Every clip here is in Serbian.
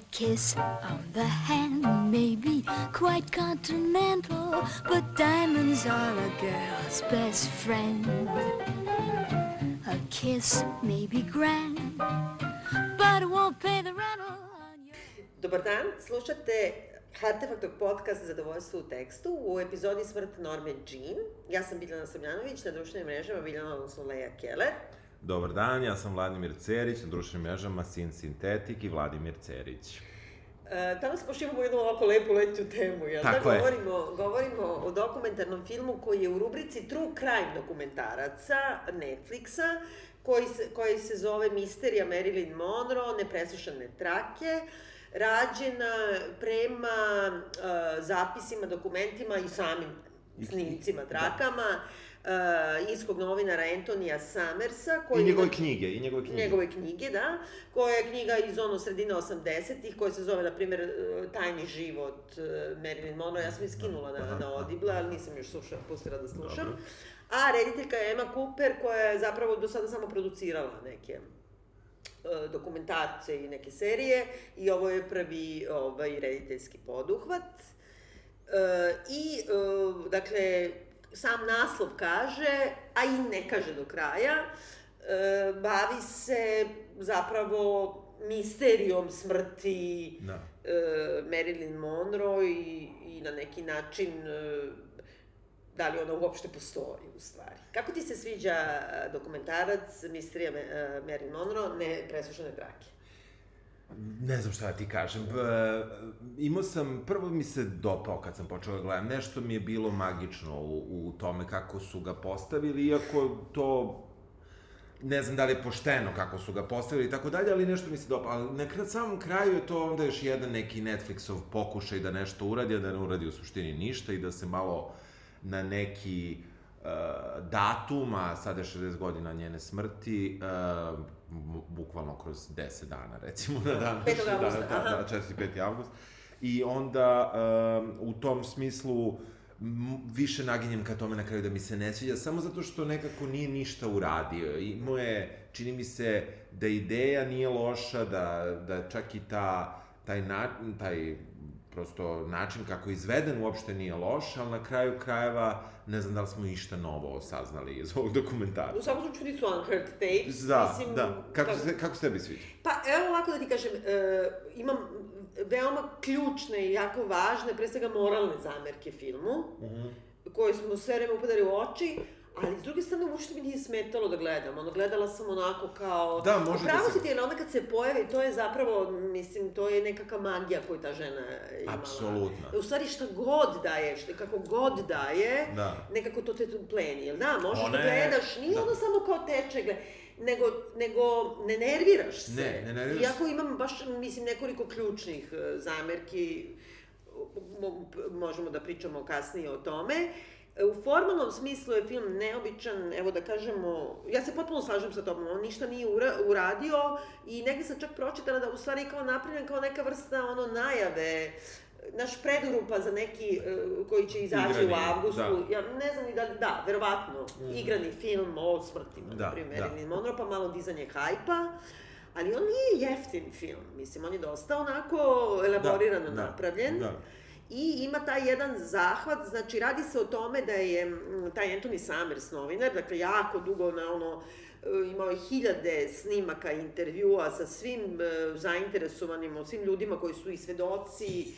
A kiss on the hand may be quite continental, but diamonds are a girl's best friend. A kiss may be grand, but it won't pay the rental. Dobar dan, slušate Artefaktog podcast Zadovoljstvo u tekstu u epizodi Smrt Norme Jean. Ja sam Biljana Samljanović, na društvenim mrežama Biljana, odnosno Leja Keller. Dobar dan, ja sam Vladimir Cerić, na društvenim mrežama Sin Sintetik i Vladimir Cerić. E, danas pošto imamo jednu ovako lepu letnju temu, jel Tako da? je. Govorimo, govorimo o dokumentarnom filmu koji je u rubrici True Crime dokumentaraca Netflixa, koji se, koji se zove Misterija Marilyn Monroe, Nepreslušane trake, rađena prema uh, zapisima, dokumentima i samim snimcima, da. Uh, irskog novinara Antonija Summersa, koji I njegove je- knjige, i njegove knjige. njegove knjige, da, koja je knjiga iz ono sredine 80-ih, koja se zove, na primjer, e, Tajni život e, Marilyn Monroe. Ja sam je skinula na, na Audible, ali nisam još slušala, pustila da slušam. Dobro. A rediteljka je Emma Cooper, koja je zapravo do sada samo producirala neke dokumentarce i neke serije i ovo je prvi ovaj, rediteljski poduhvat. E, I, e, dakle, sam naslov kaže, a i ne kaže do kraja, e, bavi se zapravo misterijom smrti Da. e, Marilyn Monroe i, i na neki način e, da li ona uopšte postoji u stvari. Kako ti se sviđa dokumentarac Misterija e, Marilyn Monroe, ne preslušane trake? Ne znam šta da ti kažem. B, imao sam, prvo mi se dopao kad sam počeo da gledam, nešto mi je bilo magično u, u tome kako su ga postavili, iako to ne znam da li je pošteno kako su ga postavili i tako dalje, ali nešto mi se dopao. Ali na kra- samom kraju je to onda još jedan neki Netflixov pokušaj da nešto uradi, a da ne uradi u suštini ništa i da se malo na neki uh, datum, a sada je 60 godina njene smrti, uh, bukvalno kroz 10 dana, recimo, na dan. 5. avgusta, da, da, da, 4. 5. avgust. I onda, um, u tom smislu, više naginjem ka tome na kraju da mi se ne sviđa, samo zato što nekako nije ništa uradio. Imao je, čini mi se, da ideja nije loša, da, da čak i ta, taj, na, taj prosto način kako je izveden uopšte nije loš, ali na kraju krajeva ne znam da li smo išta novo saznali iz ovog U dokumentarca. svakom slučaju nisu Unheard Tapes. Da, mislim, da. Kako, se, kako se tebi sviđa? Pa evo ovako da ti kažem, e, imam veoma ključne i jako važne, pre svega moralne zamerke filmu, Mhm. koje smo sve vreme upadali u oči, ali s druge strane uopšte mi nije smetalo da gledam. Ono, gledala sam onako kao... Da, može da Pravo se- si ti, jer onda kad se pojavi, to je zapravo, mislim, to je nekakva magija koju ta žena imala. Apsolutno. U stvari šta god daje, šta, kako god daje, Da. nekako to te tu pleni, jel da? Možeš Ona da gledaš, nije da. ono samo kao teče, gled, nego, nego ne nerviraš se. Ne, ne nerviraš Iako imam baš, mislim, nekoliko ključnih e, zamerki, mo- možemo da pričamo kasnije o tome. E, U formalnom smislu je film neobičan, evo da kažemo, ja se potpuno slažem sa tobom, on ništa nije ura, uradio i negde sam čak pročitala da u stvari kao napravljen kao neka vrsta ono najave, naš predurupa za neki e, koji će izaći Igrani, u avgustu, da. ja ne znam ni da, da, verovatno, igrani film o smrtima, Da, na primjer, da. Monroe, pa malo dizanje hajpa, ali on nije jeftin film, mislim, on je dosta onako elaborirano Da, da, napravljen. da. I ima taj jedan zahvat, znači radi se o tome da je taj Anthony Summers novinar, dakle jako dugo na ono, e, imao je hiljade snimaka intervjua sa svim e, zainteresovanim, svim ljudima koji su i svedoci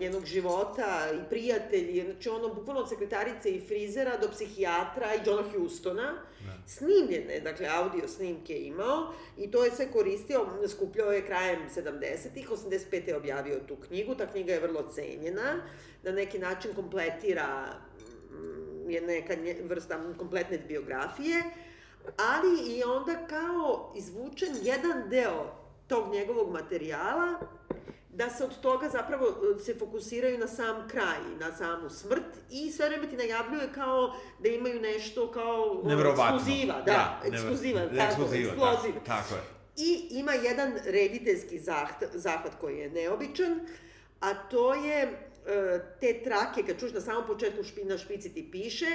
njenog života i prijatelji, znači ono bukvalno od sekretarice i frizera do psihijatra i Johna Hustona, snimljene, dakle audio snimke je imao i to je sve koristio, skupljao je krajem 70-ih, 85. je objavio tu knjigu, ta knjiga je vrlo cenjena, na neki način kompletira mm, je neka vrsta kompletne biografije, ali i onda kao izvučen jedan deo tog njegovog materijala da se od toga zapravo e, se fokusiraju na sam kraj, na samu smrt i sve vreme ti najavljuje kao da imaju nešto kao Neverovatno. ekskluziva, da, never- ekskluziva, tako, ekskluziva, eksploziv. tako, tako je. I ima jedan rediteljski zaht, zahvat koji je neobičan, a to je e, te trake, kad čuš na samom početku špi, na špici ti piše,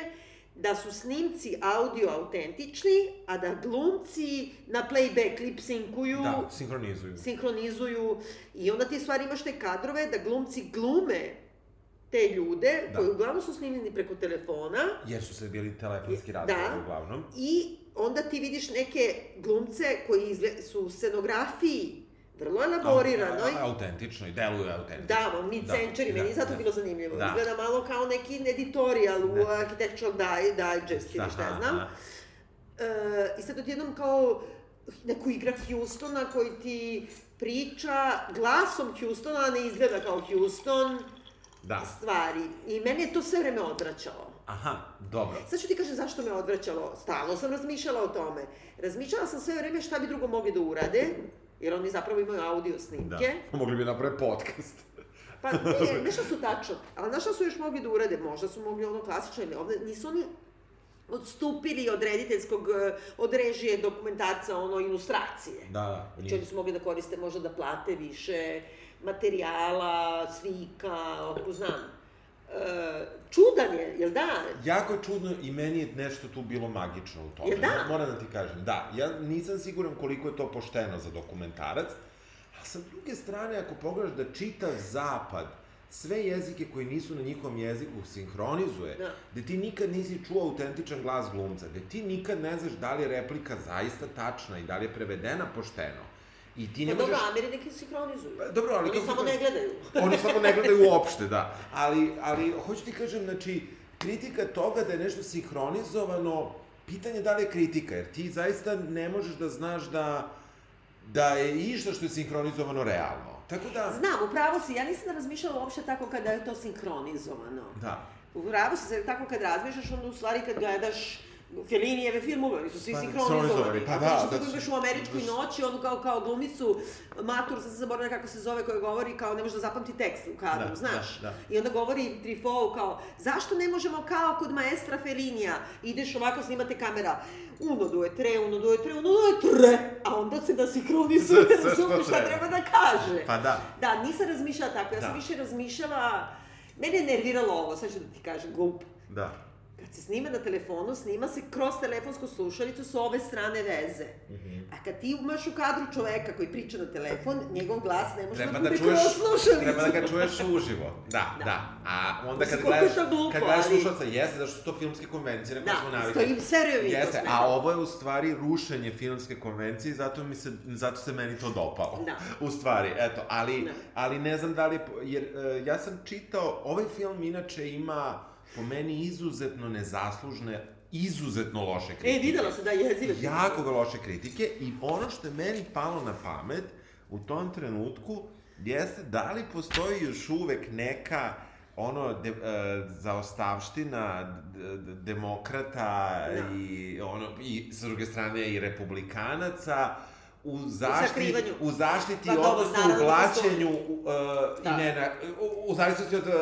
da su snimci audio autentični, a da glumci na playback lip syncuju, Da, sinhronizuju. sinhronizuju i onda ti stvari imaš te kadrove da glumci glume te ljude Da. koji uglavnom su snimljeni preko telefona Jer su se bili telefonski Da. razgovori uglavnom. i onda ti vidiš neke glumce koji izgle, su u scenografiji vrlo Autentično i deluju autentično. Da, on mid-century, Da, meni da, zato da. bilo zanimljivo. Da. Izgleda malo kao neki editorial u Da. Architectural Di- Digest ili šta ja znam. aha. E, I sad odjednom kao neku igra Houstona koji ti priča glasom Houstona, a ne izgleda kao Houston Da. stvari. I mene je to sve vreme odvraćalo. Aha, dobro. Sad ću ti kažem zašto me odvraćalo. Stalno sam razmišljala o tome. Razmišljala sam sve vreme šta bi drugo mogli da urade, jer oni zapravo imaju audio snimke. Da. Mogli bi napraviti podcast. Pa ne, nešto su tačno. Ali znaš šta su još mogli da urade? Možda su mogli ono klasično ili ovde. Nisu oni odstupili od rediteljskog, eh, od režije dokumentarca, ono, ilustracije. Da, da. Znači, oni su mogli da koriste možda da plate više materijala, slika, otko znam. Čudan je, jel da? Jako je čudno i meni je nešto tu bilo magično u tome. Jel da? Moram da ti kažem, da. Ja nisam siguran koliko je to pošteno za dokumentarac, a sa druge strane, ako pogledaš da čitav zapad sve jezike koji nisu na njihovom jeziku sinhronizuje, Da. gde ti nikad nisi čuo autentičan glas glumca, gde ti nikad ne znaš da li je replika zaista tačna i da li je prevedena pošteno. I ti ne Pa dobro, možeš... Ameri neki sinhronizuju. Pa, dobro, ali Oni samo ti ne gledaju. Oni samo ne gledaju uopšte, da. Ali, ali hoću ti kažem, znači, kritika toga da je nešto sinhronizovano, pitanje da li je kritika, jer ti zaista ne možeš da znaš da, da je išta što je sinhronizovano realno. Tako da... Znam, upravo si, ja nisam razmišljala uopšte tako kada je to sinhronizovano. Da. Upravo si tako kad razmišljaš, onda u stvari kad gledaš Fellinijeve filmove, oni su svi Pa, sinhronizovani. pa da, Znači, da kako su- imaš u Američkoj da noći, onu kao, kao glumicu, matur, sad se zaboravim kako se zove, koja govori kao ne može da zapamti tekst u kadru, Da, znaš? da, da. I onda govori Trifou kao, zašto ne možemo kao kod maestra Fellinija, ideš ovako, snimate kamera, uno, due, tre, uno, due, tre, uno, due, tre, a onda se da sinhronizuje, što razumiješ šta treba. treba da kaže. Pa da. Da, nisam razmišljala tako, ja sam Da. više razmišljala, mene je nerviralo ovo, sad ću da ti kažem, glup. Da. Kad se snima na telefonu, snima se kroz telefonsku slušalicu s ove strane veze. Mhm. A kad ti imaš u kadru čoveka koji priča na telefon, njegov glas ne može Treba da da bude čuješ, kroz slušalicu. treba da ga čuješ uživo. Da, da. Da. A onda kad gledaš, glupo, kad gledaš ali- slušalca, jeste, zašto su to filmske konvencije na koje Da, smo navikli. stoji serio video Jeste, a ovo je u stvari rušenje filmske konvencije i zato mi se, zato se meni to dopalo. Da. U stvari, eto, ali, Da. ali ne znam da li, jer e, ja sam čitao, ovaj film inače ima po meni izuzetno nezaslužne, izuzetno loše kritike. E, videla se da je jezive. Jako ga loše kritike i ono što je meni palo na pamet u tom trenutku jeste da li postoji još uvek neka ono de, e, zaostavština d, d, demokrata Da. i ono i s druge strane i republikanaca u zaštiti sakrivanju. u zaštiti Pa odnosno u da blaćenju uh, Da. i ne na, u, u zavisnosti od uh,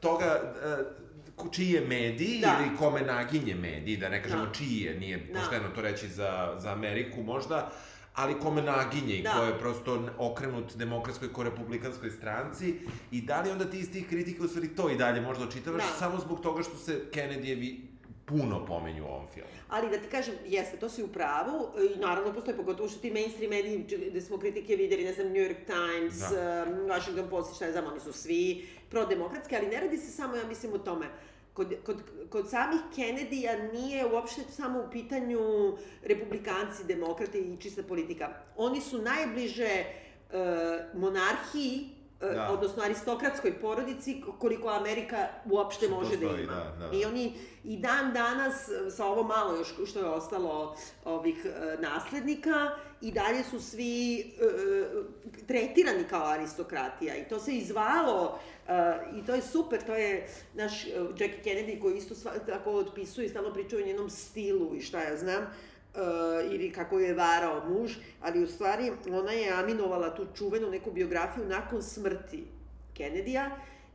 toga uh, ko- čiji je medij Da. ili kome naginje medij, da ne kažemo Da. čiji je, nije Da. pošteno to reći za, za Ameriku možda, ali kome naginje i Da. ko je prosto okrenut demokratskoj ko republikanskoj stranci i da li onda ti iz tih kritika u stvari to i dalje možda očitavaš Da. samo zbog toga što se Kennedyjevi puno pomenju u ovom filmu. Ali da ti kažem, jeste, to si u pravu i naravno postoje, pogotovo što ti mainstream mediji gde smo kritike videli, ne znam, New York Times, Da. um, Washington Post, šta je znam, oni su svi prodemokratski, ali ne radi se samo, ja mislim, o tome. Kod, kod, kod samih Kennedy-a nije uopšte samo u pitanju republikanci, demokrate i čista politika. Oni su najbliže uh, monarhiji, uh, Da. odnosno aristokratskoj porodici, koliko Amerika uopšte može da Postoji, ima. da, da. I oni i dan danas, e, sa ovo malo još što je ostalo ovih e, naslednika, i dalje su svi e, tretirani kao aristokratija. I to se izvalo, e, i to je super, to je naš e, Jackie Kennedy koji isto sva, tako otpisuje i stalno priča o njenom stilu i šta ja znam, e, ili kako je varao muž, ali u stvari ona je aminovala tu čuvenu neku biografiju nakon smrti Kennedy-a,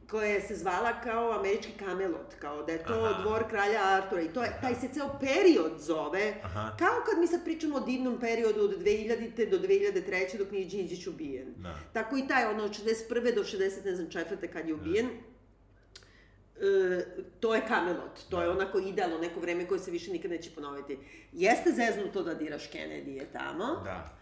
koja se zvala kao američki Camelot, kao da je to Aha. dvor kralja Artura i to je, taj se ceo period zove, Aha. kao kad mi sad pričamo o divnom periodu od 2000. do 2003. dok nije Đinđić ubijen. Da. Tako i taj, ono, od 61. do 60, ne znam, četvrte kad je ubijen. e, to je Camelot, to je onako idealno neko vreme koje se više nikad neće ponoviti. Jeste zeznuto da diraš Kennedy je tamo, Da.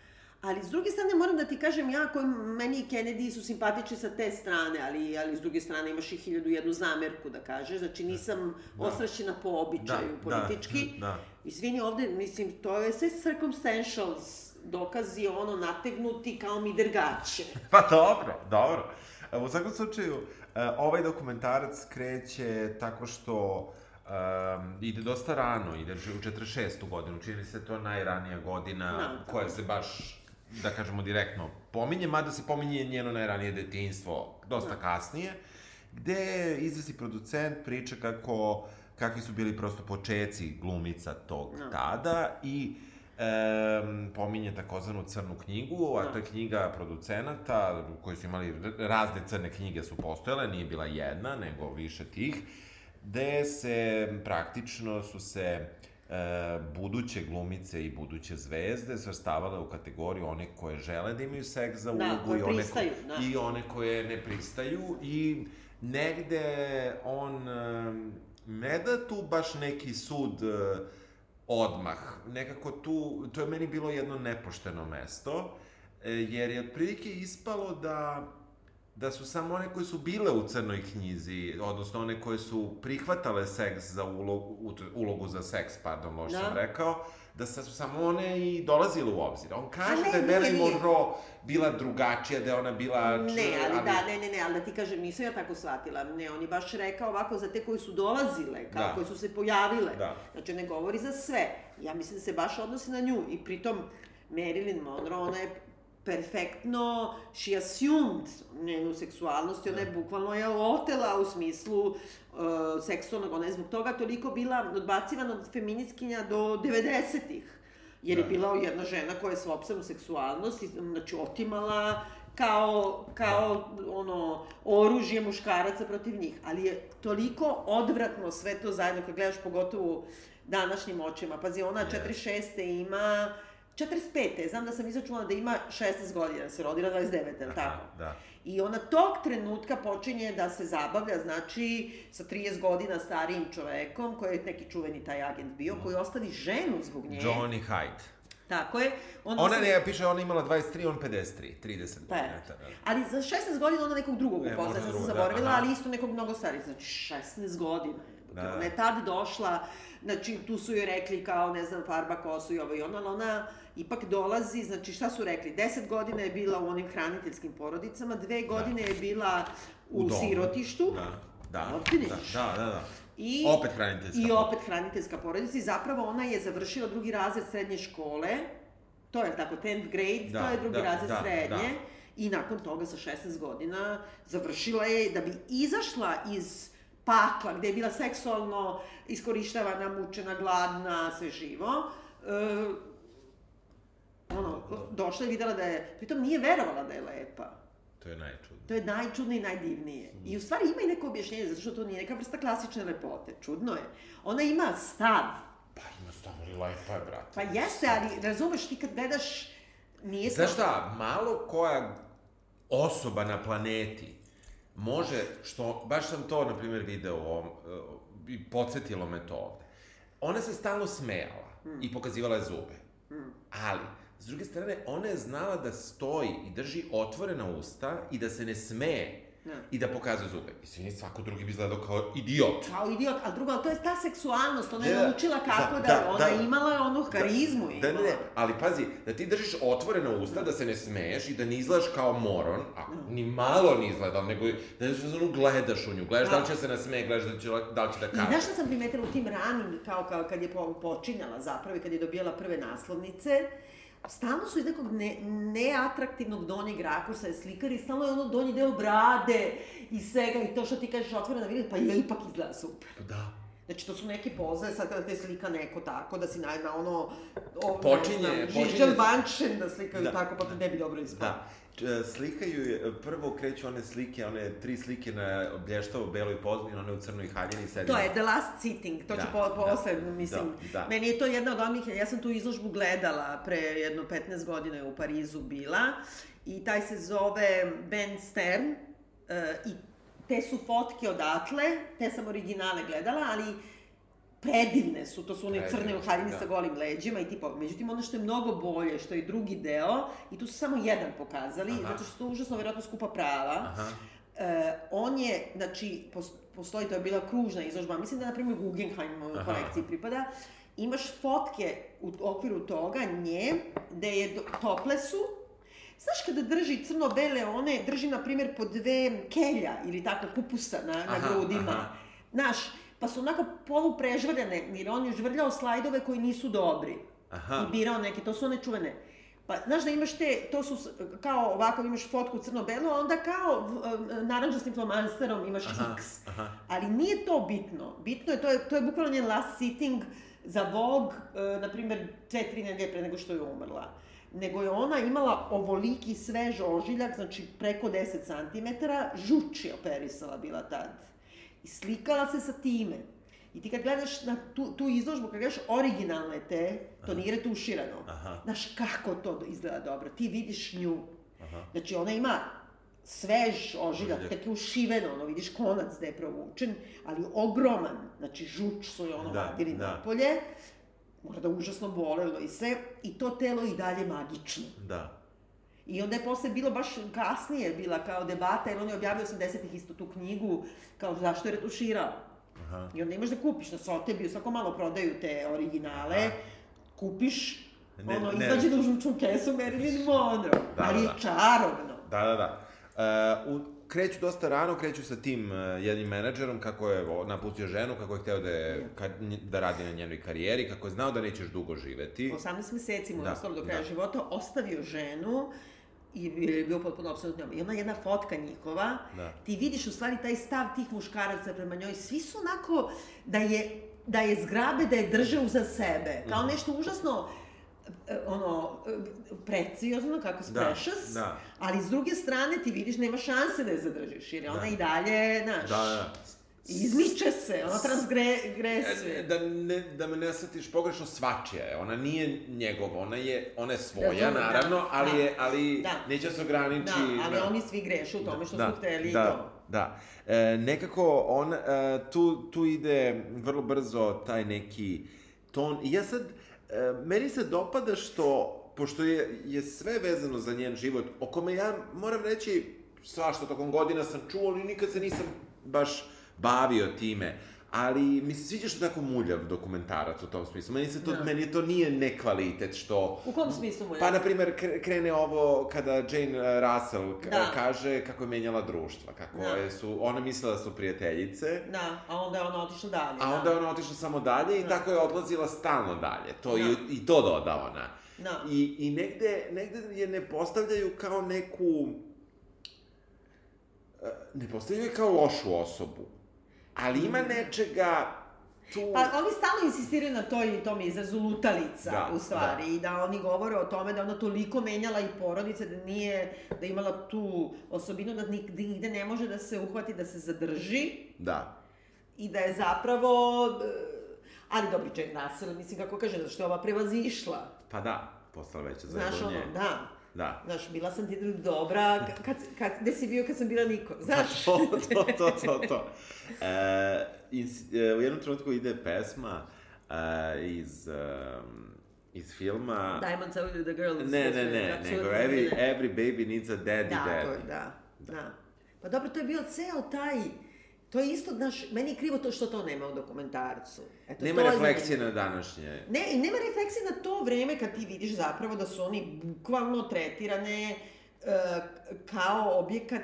Ali s druge strane moram da ti kažem ja koji meni i Kennedy su simpatični sa te strane, ali, ali s druge strane imaš i hiljadu jednu zamerku da kažeš, znači nisam da. osrašćena po običaju Da, da, politički. da. Izvini ovde, mislim, to je sve circumstantials, dokazi ono nategnuti kao mi drgače. Pa dobro, dobro. U svakom slučaju, e, ovaj dokumentarac kreće tako što um, ide dosta rano, ide u 46. godinu, čini se to najranija godina Da, koja se baš, da kažemo, direktno pominje, mada se pominje njeno najranije detinjstvo dosta Da. kasnije, gde izvesi producent priča kako, kakvi su bili prosto počeci glumica tog Da. tada i um, pominje takozvanu crnu knjigu, a Da. to je knjiga producenata koji su imali razne crne knjige su postojale, nije bila jedna, nego više tih, gde se praktično su se e, buduće glumice i buduće zvezde svrstavale u kategoriju one koje žele da imaju seks za Da, ulogu koje i one, pristaju, da. i one koje ne pristaju i negde on e, ne da tu baš neki sud e, odmah, nekako tu, to je meni bilo jedno nepošteno mesto, e, jer je otprilike ispalo da da su samo one koje su bile u crnoj knjizi, odnosno one koje su prihvatale seks za ulogu, ulogu za seks, pardon, loš Da. sam rekao, da su samo one i dolazile u obzir. On kaže ne, da je Marilyn. Monroe bila drugačija, da je ona bila... Ne, ali, da, ne, ne, ne, ali da ti kažem, nisam ja tako shvatila. Ne, on je baš rekao ovako za te koji su dolazile, kao Da. koje su se pojavile. Da. Znači, ne govori za sve. Ja mislim da se baš odnosi na nju. I pritom, Marilyn Monroe, ona je perfektno, she assumed njenu seksualnost i ona je bukvalno je otela u smislu uh, seksualnog, ona je zbog toga toliko bila odbacivana od feministkinja do 90-ih. Jer je Da. bila jedna žena koja je sopstvenu seksualnost, i, znači, otimala kao, kao ono, oružje muškaraca protiv njih. Ali je toliko odvratno sve to zajedno, kad gledaš pogotovo današnjim očima. Pazi, ona Yes. 46. ima 45. Znam da sam izračunala da ima 16 godina, da se rodila 29, je li tako? Da. I ona tog trenutka počinje da se zabavlja, znači, sa 30 godina starijim čovekom, koji je neki čuveni taj agent bio, koji ostavi ženu zbog nje. Johnny Hyde. Tako je. On Ona ne, piše, ona imala 23, on 53, 30 Pa godina. da, da. Ali za 16 godina ona nekog drugog E, možda sad sam da, zaboravila, aha. ali isto nekog mnogo starih, znači 16 godina. Da. Da. Ona je tad došla, znači tu su joj rekli kao, ne znam, farba kosu i ovo i ono, ali ona ipak dolazi, znači šta su rekli, 10 godina je bila u onim hraniteljskim porodicama, dve godine je bila u, domu. sirotištu, Da, da, da, da, da, da. I, Opet hraniteljska I opet hraniteljska porodica i zapravo ona je završila drugi razred srednje škole, to je tako, 10th grade, Da, to je drugi da, razred da, srednje. da. I nakon toga sa 16 godina završila je da bi izašla iz pakla gde je bila seksualno iskorištavana, mučena, gladna, sve živo. E, ono, došla i videla da je, pritom nije verovala da je lepa. To je najčudnije. To je najčudnije i najdivnije. I u stvari ima i neko objašnjenje, zato što to nije neka vrsta klasične lepote. Čudno je. Ona ima stav. Pa ima stavili lepa je, brate. Pa jeste, ali razumeš ti kad gledaš, nije Znaš šta, malo koja osoba na planeti može, što, baš sam to, na primjer, video ovom, e, i podsjetilo me to ovde. Ona se stalno smejala i pokazivala je zube. Ali, s druge strane, ona je znala da stoji i drži otvorena usta i da se ne smeje Da. i da pokazuje zube. Izvini, svako drugi bi izgledao kao idiot. Kao idiot, ali drugo, ali to je ta seksualnost, ona je Da, naučila kako da, da, da, ona da. je imala onu harizmu Da, imala. ne, ne, ali pazi, da ti držiš otvorena usta, da se ne smeješ i da ne izgledaš kao moron, a ni malo ne izgleda, nego da je ono gledaš u nju, gledaš da li će se nasmeje, gledaš da će, da li će da I kaže. znaš šta sam primetila u tim ranim, kao, kao kad je po, počinjala zapravo i kad je dobijala prve naslovnice, stalno su iz nekog ne, neatraktivnog donjeg rakursa je slikari, stalno je ono donji deo brade i svega i to što ti kažeš otvorena vidi, pa je ipak izgleda super. Da. Znači, to su neke poze, sad kada te slika neko tako, da si na, na ono... O, Počinje- ne znam, počinje- Žižan Banšen da slikaju Da. tako, pa to ne bi dobro ispalo. Da. Č- Slikaju, je- prvo kreću one slike, one tri slike na blještavo beloj pozadini, one u crnoj haljini sedi. To je The Last Sitting, to ću Da, po, da, posle, mislim, da, da. meni je to jedna od onih, ja sam tu izložbu gledala pre jedno 15 godina je u Parizu bila i taj se zove Ben Stern uh, i te su fotke odatle, te sam originale gledala, ali predivne su, to su one Predivne, crne u haljini da. sa golim leđima i tipo, međutim ono što je mnogo bolje, što je drugi deo, i tu su samo jedan pokazali, Aha. zato što su to užasno verovatno skupa prava, Aha. E, on je, znači, pos- postoji, to je bila kružna izložba, mislim da, na primjer, Guggenheim Aha. kolekciji pripada, imaš fotke u okviru toga nje, gde je do, toplesu, Znaš kada drži crno-bele one, drži, na primjer, po dve kelja ili tako kupusa na, na Aha, grudima. aha. Znaš, pa su onako poluprežvrljane, jer on je žvrljao slajdove koji nisu dobri. Aha. I birao neke, to su one čuvene. Pa, znaš da imaš te, to su kao ovako imaš fotku crno-belo, a onda kao naranđastim flomansterom imaš Aha, X. aha. Ali nije to bitno. Bitno je, to je, to je bukvalno njen last sitting za Vogue, e, na primjer, dve, tri nedelje pre nego što je umrla. Nego je ona imala ovoliki svež ožiljak, znači preko 10 cm, žuč je operisala bila tad. I slikala se sa time. I ti kad gledaš na tu, tu izložbu, kad gledaš originalne te, to nije retuširano. Aha. Znaš kako to izgleda dobro. Ti vidiš nju. Aha. Znači ona ima svež Ožiljak. tek je ušiveno, ono, vidiš konac da je provučen, ali ogroman, znači žuč su je ono Da, vadili da. napolje, mora da užasno bolelo i sve, i to telo i dalje magično. Da. I onda je posle bilo baš kasnije bila kao debata, jer on je objavio 80-ih isto tu knjigu, kao zašto je retuširao. Aha. I onda imaš da kupiš na Sotebiju, svako malo prodaju te originale, Aha. kupiš, Ne- ono, ne- izađe da žučnu kesu Marilyn Monroe, Da, ali je da, da. čarobno. Da, da, da. Uh, u, kreću dosta rano, kreću sa tim uh, jednim menadžerom, kako je napustio ženu, kako je hteo da, je, ka, da radi na njenoj karijeri, kako je znao da nećeš dugo živeti. 18 meseci mu je Da, ostalo do kraja da. života, ostavio ženu i je bio potpuno njom. I ona jedna fotka njihova, Da. ti vidiš u stvari taj stav tih muškaraca prema njoj, svi su onako da je, da je zgrabe, da je drže uza sebe, kao Mhm. nešto užasno e, ono, e, preciozno, kako si Da, precious, da. ali s druge strane ti vidiš nema šanse da je zadržiš, jer je ona Da. i dalje, znaš, Da, da. Izmiče se, ona transgresuje. E, Da, ne, da me ne shvatiš pogrešno, svačija je. Ona nije njegova, ona je, ona je svoja, Razumem, da. naravno, ali, Da. je, ali Da. neće se ograniči... Da, ali na- oni svi greše u tome što da, su hteli da, i to. Da, e, nekako on, e, tu, tu ide vrlo brzo taj neki ton. I ja sad, e, meni se dopada što, pošto je, je sve vezano za njen život, o kome ja moram reći, svašta tokom godina sam čuo, ali nikad se nisam baš bavio time. Ali mi se sviđa što je tako muljav dokumentarac u tom smislu. Meni, se to, Da. meni to nije nekvalitet što... U kom smislu mu je? Pa, na primer, kre- krene ovo kada Jane uh, Russell Da. kaže kako je menjala društva, kako Da. je su, ona mislila da su prijateljice, Da, a onda je ona otišla dalje. a da. onda je ona otišla samo dalje i Da. tako je odlazila stalno dalje. To Da. i, I to doda ona. Da. I, i negde, negde je ne postavljaju kao neku... e, Ne postavljaju kao lošu osobu. Ali ima nečega tu... Pa oni stalno insistiraju na toj, tom izrazu lutalica, Da, u stvari, i da oni govore o tome da ona toliko menjala i porodice, da nije, da imala tu osobinu da nigde, nigde ne može da se uhvati, da se zadrži, Da. i da je zapravo, e, ali dobro, Jane Russell, mislim, kako kaže, zašto je ova prevazišla, Pa da, postala veća za znaš, ono, da. Da. Znaš, bila sam ti dobra, kad, kad, gde si bio kad sam bila niko, znaš? to, to, to, to, to. E, iz, e, u jednom trenutku ide pesma e, iz, um, iz filma... Diamonds are the girls. Ne, ne, ne, Apsolutno nego ne. every, every baby needs a daddy Da, daddy. to je, da, da. Pa dobro, to je bio ceo taj, to je isto, znaš, meni je krivo to što to nema u dokumentarcu. Eto, Nema to je refleksije na današnje. Ne, i nema refleksije na to vreme kad ti vidiš zapravo da su oni bukvalno tretirane e, kao objekat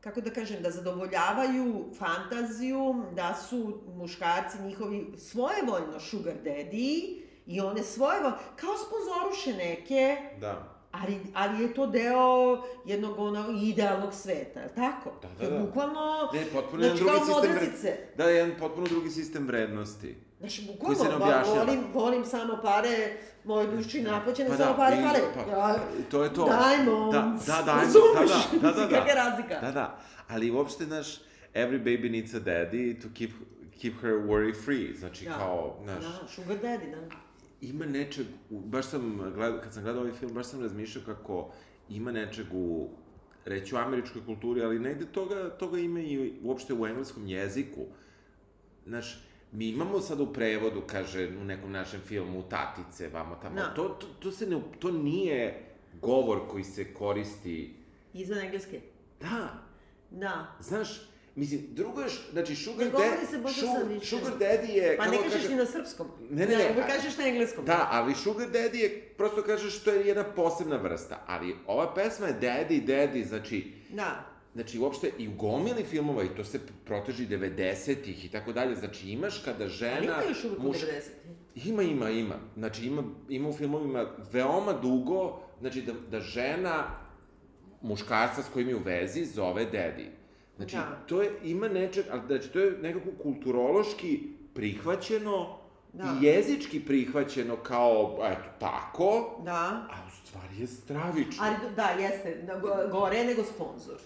kako da kažem, da zadovoljavaju fantaziju, da su muškarci njihovi svojevoljno sugar daddy i one svojevoljno, kao sponzoruše neke, Da. Ali, ali je to deo jednog onog idealnog sveta, je tako? Da, da, To je da. bukvalno, Ne, potpuno znači kao drugi sistem modrasice. vred... Da, jedan potpuno drugi sistem vrednosti. Znači, bukvalno, ba, volim, volim samo pare, moje duši naplaćene, Pa samo da, pare i- fale. pa, ja, to je to. Diamonds. Da, da, diamonds, Razumeš? da, da, da, da, da. Kakva je razlika? Da, da. Ali uopšte, znaš, every baby needs a daddy to keep, keep her worry free. Znači, Da. kao, znaš, Da, sugar daddy, da. Ima nečeg, u- baš sam, gled, kad sam gledao ovaj film, baš sam razmišljao kako ima nečeg u reći u američkoj kulturi, ali negde toga, toga ima i uopšte u engleskom jeziku. Znaš, mi imamo sad u prevodu, kaže, u nekom našem filmu, tatice, vamo tamo. Da. To, to, to se ne, to nije govor koji se koristi. Izvan engleske. Da, Da. znaš, mislim, drugo je, znači, sugar, Ne govori se možda su- sad više. sugar daddy je... Pa ne kažeš kaže- ni na srpskom. Ne, ne, ne, Nego a- kažeš na engleskom. Da, ali Sugar Daddy je, prosto kažeš, to je jedna posebna vrsta. Ali ova pesma je Daddy, Daddy, znači, Da. znači uopšte i u gomili filmova, i to se proteži 90-ih i tako dalje, znači imaš kada žena... Ali ima još uvijek muš- 90. Ima, ima, ima. Znači ima, ima u filmovima veoma dugo, znači da, da žena muškarca s kojim je u vezi zove daddy. Znači, Da. to je, ima nečeg, ali znači, to je nekako kulturološki prihvaćeno Da. i jezički prihvaćeno kao, eto, tako, Da. a u stvari je stravično. Ali da, jeste, da, go- gore je nego sponsor.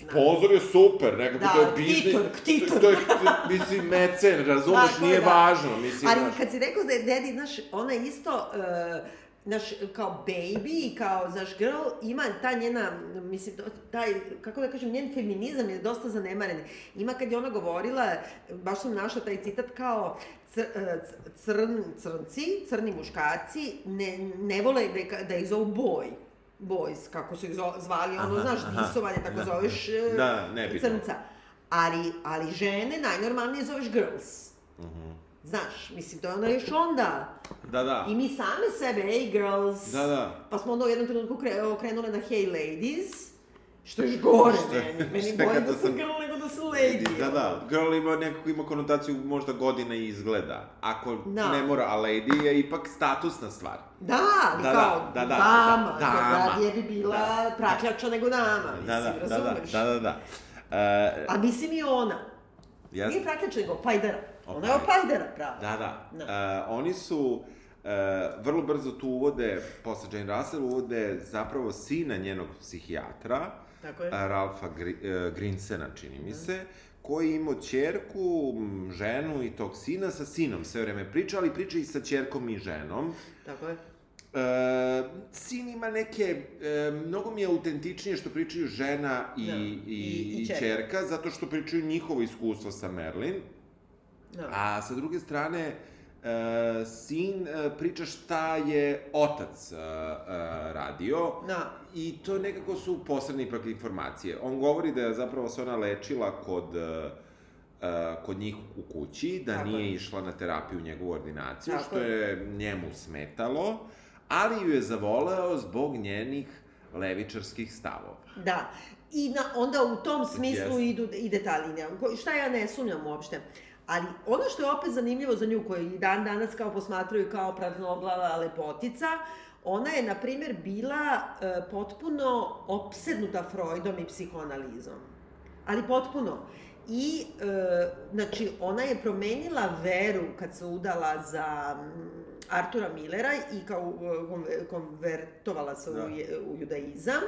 Sponzor je super, nekako Da, to je biznis. ktitor, ktitor. To je, mislim, mecen, razumeš, je, nije da. važno, mislim, Ali znaš. kad si rekao da je Daddy, znaš, ona je isto, uh, znaš, kao baby i kao, znaš, girl, ima ta njena, mislim, taj, kako da kažem, njen feminizam je dosta zanemaren. Ima kad je ona govorila, baš sam našla taj citat kao, cr, eh, crn, crnci, crni muškarci, ne, ne vole da, da ih zovu boy boys, kako su ih zvali, ono, Aha, znaš, aha. disovanje, tako Da. zoveš e, Da, nebitno. crnca. Ali, ali žene najnormalnije zoveš girls. Mhm. Znaš, mislim, to je onda još onda. Da, da. I mi same sebe, hey girls. Da, da. Pa smo onda u jednom trenutku kre, okrenule na hey ladies. Što je još gore Što meni. Meni bolje da sam sam- girl nego da sam lady. Da, da, girl ima nekako ima konotaciju možda godina i izgleda. Ako Da. ne mora, a lady je ipak statusna stvar. Da, ali Da, da, kao da, da, dama. da, dama. Radije bi bila Da. prakljača nego dama, mislim, Da, da, da, da, razumeš? da, da, da. E, A mislim i ona. jeste. Nije prakljača nego opajdara. Ona je pravo. Da, da. Da. E, oni su e, vrlo brzo tu uvode, posle Jane Russell uvode zapravo sina njenog psihijatra, Tako je. a, Ralfa Gri, e, Grinsena, čini mi se, koji čerku, m, ženu i tog sina, sa sinom sve vreme priča, ali priča i sa čerkom i ženom. Tako je. E, sin ima neke, e, mnogo mi je autentičnije što pričaju žena i, Da. i, I- i i, čerka, zato što pričaju njihovo iskustvo sa Merlin. Da. A sa druge strane, e, sin e, priča šta je otac e, e, radio Da. i to nekako su posredne ipak informacije. On govori da je zapravo se ona lečila kod e, kod njih u kući, da Tako nije je. išla na terapiju u njegovu ordinaciju, Tako što je. je njemu smetalo, ali ju je zavoleo zbog njenih levičarskih stavova. Da. I na, onda u tom smislu Jeste. idu, ide ta linija. Šta ja ne sumnjam uopšte. Ali ono što je opet zanimljivo za nju, koju i dan danas kao posmatraju kao praznoglava lepotica, ona je, na primjer, bila e, potpuno opsednuta Freudom i psihoanalizom. Ali potpuno. I, e, znači, ona je promenila veru kad se udala za mm, Artura Millera i kao e, konve- konvertovala se Da. u, u judaizam,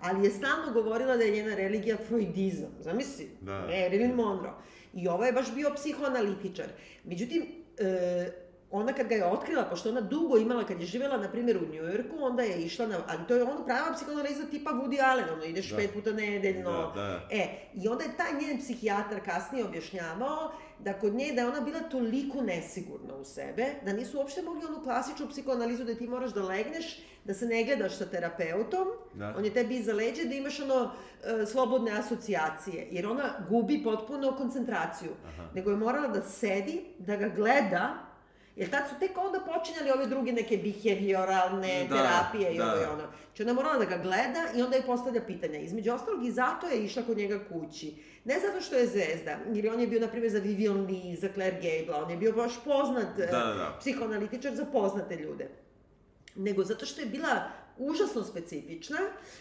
ali je stalno govorila da je njena religija freudizam. Zamisli, Da. Marilyn Monroe. I ovo je baš bio psihoanalitičar. Međutim, e, ona kad ga je otkrila, pošto ona dugo imala, kad je živjela, na primjer, u Njujorku, onda je išla na, ali to je ono prava psihoanaliza tipa Woody Allen, ono, ideš Da. pet puta nedeljno, Da, da. E, i onda je taj njen psihijatar kasnije objašnjavao da kod nje, da je ona bila toliko nesigurna u sebe, da nisu uopšte mogli onu klasičnu psihoanalizu da ti moraš da legneš, da se ne gledaš sa terapeutom, Da. on je tebi iza leđa, da imaš ono e, slobodne asocijacije, jer ona gubi potpuno koncentraciju. Aha. Nego je morala da sedi, da ga gleda, jer tad su tek onda počinjali ove druge neke behavioralne Da, terapije i da. ovo i ono. Znači ona je morala da ga gleda i onda je postavlja pitanja. Između ostalog i zato je išla kod njega kući. Ne zato što je zvezda, jer on je bio, na primjer, za Vivian Lee, za Claire Gable, on je bio baš poznat Da, da, da. psihoanalitičar za poznate ljude. Nego zato što je bila užasno specifična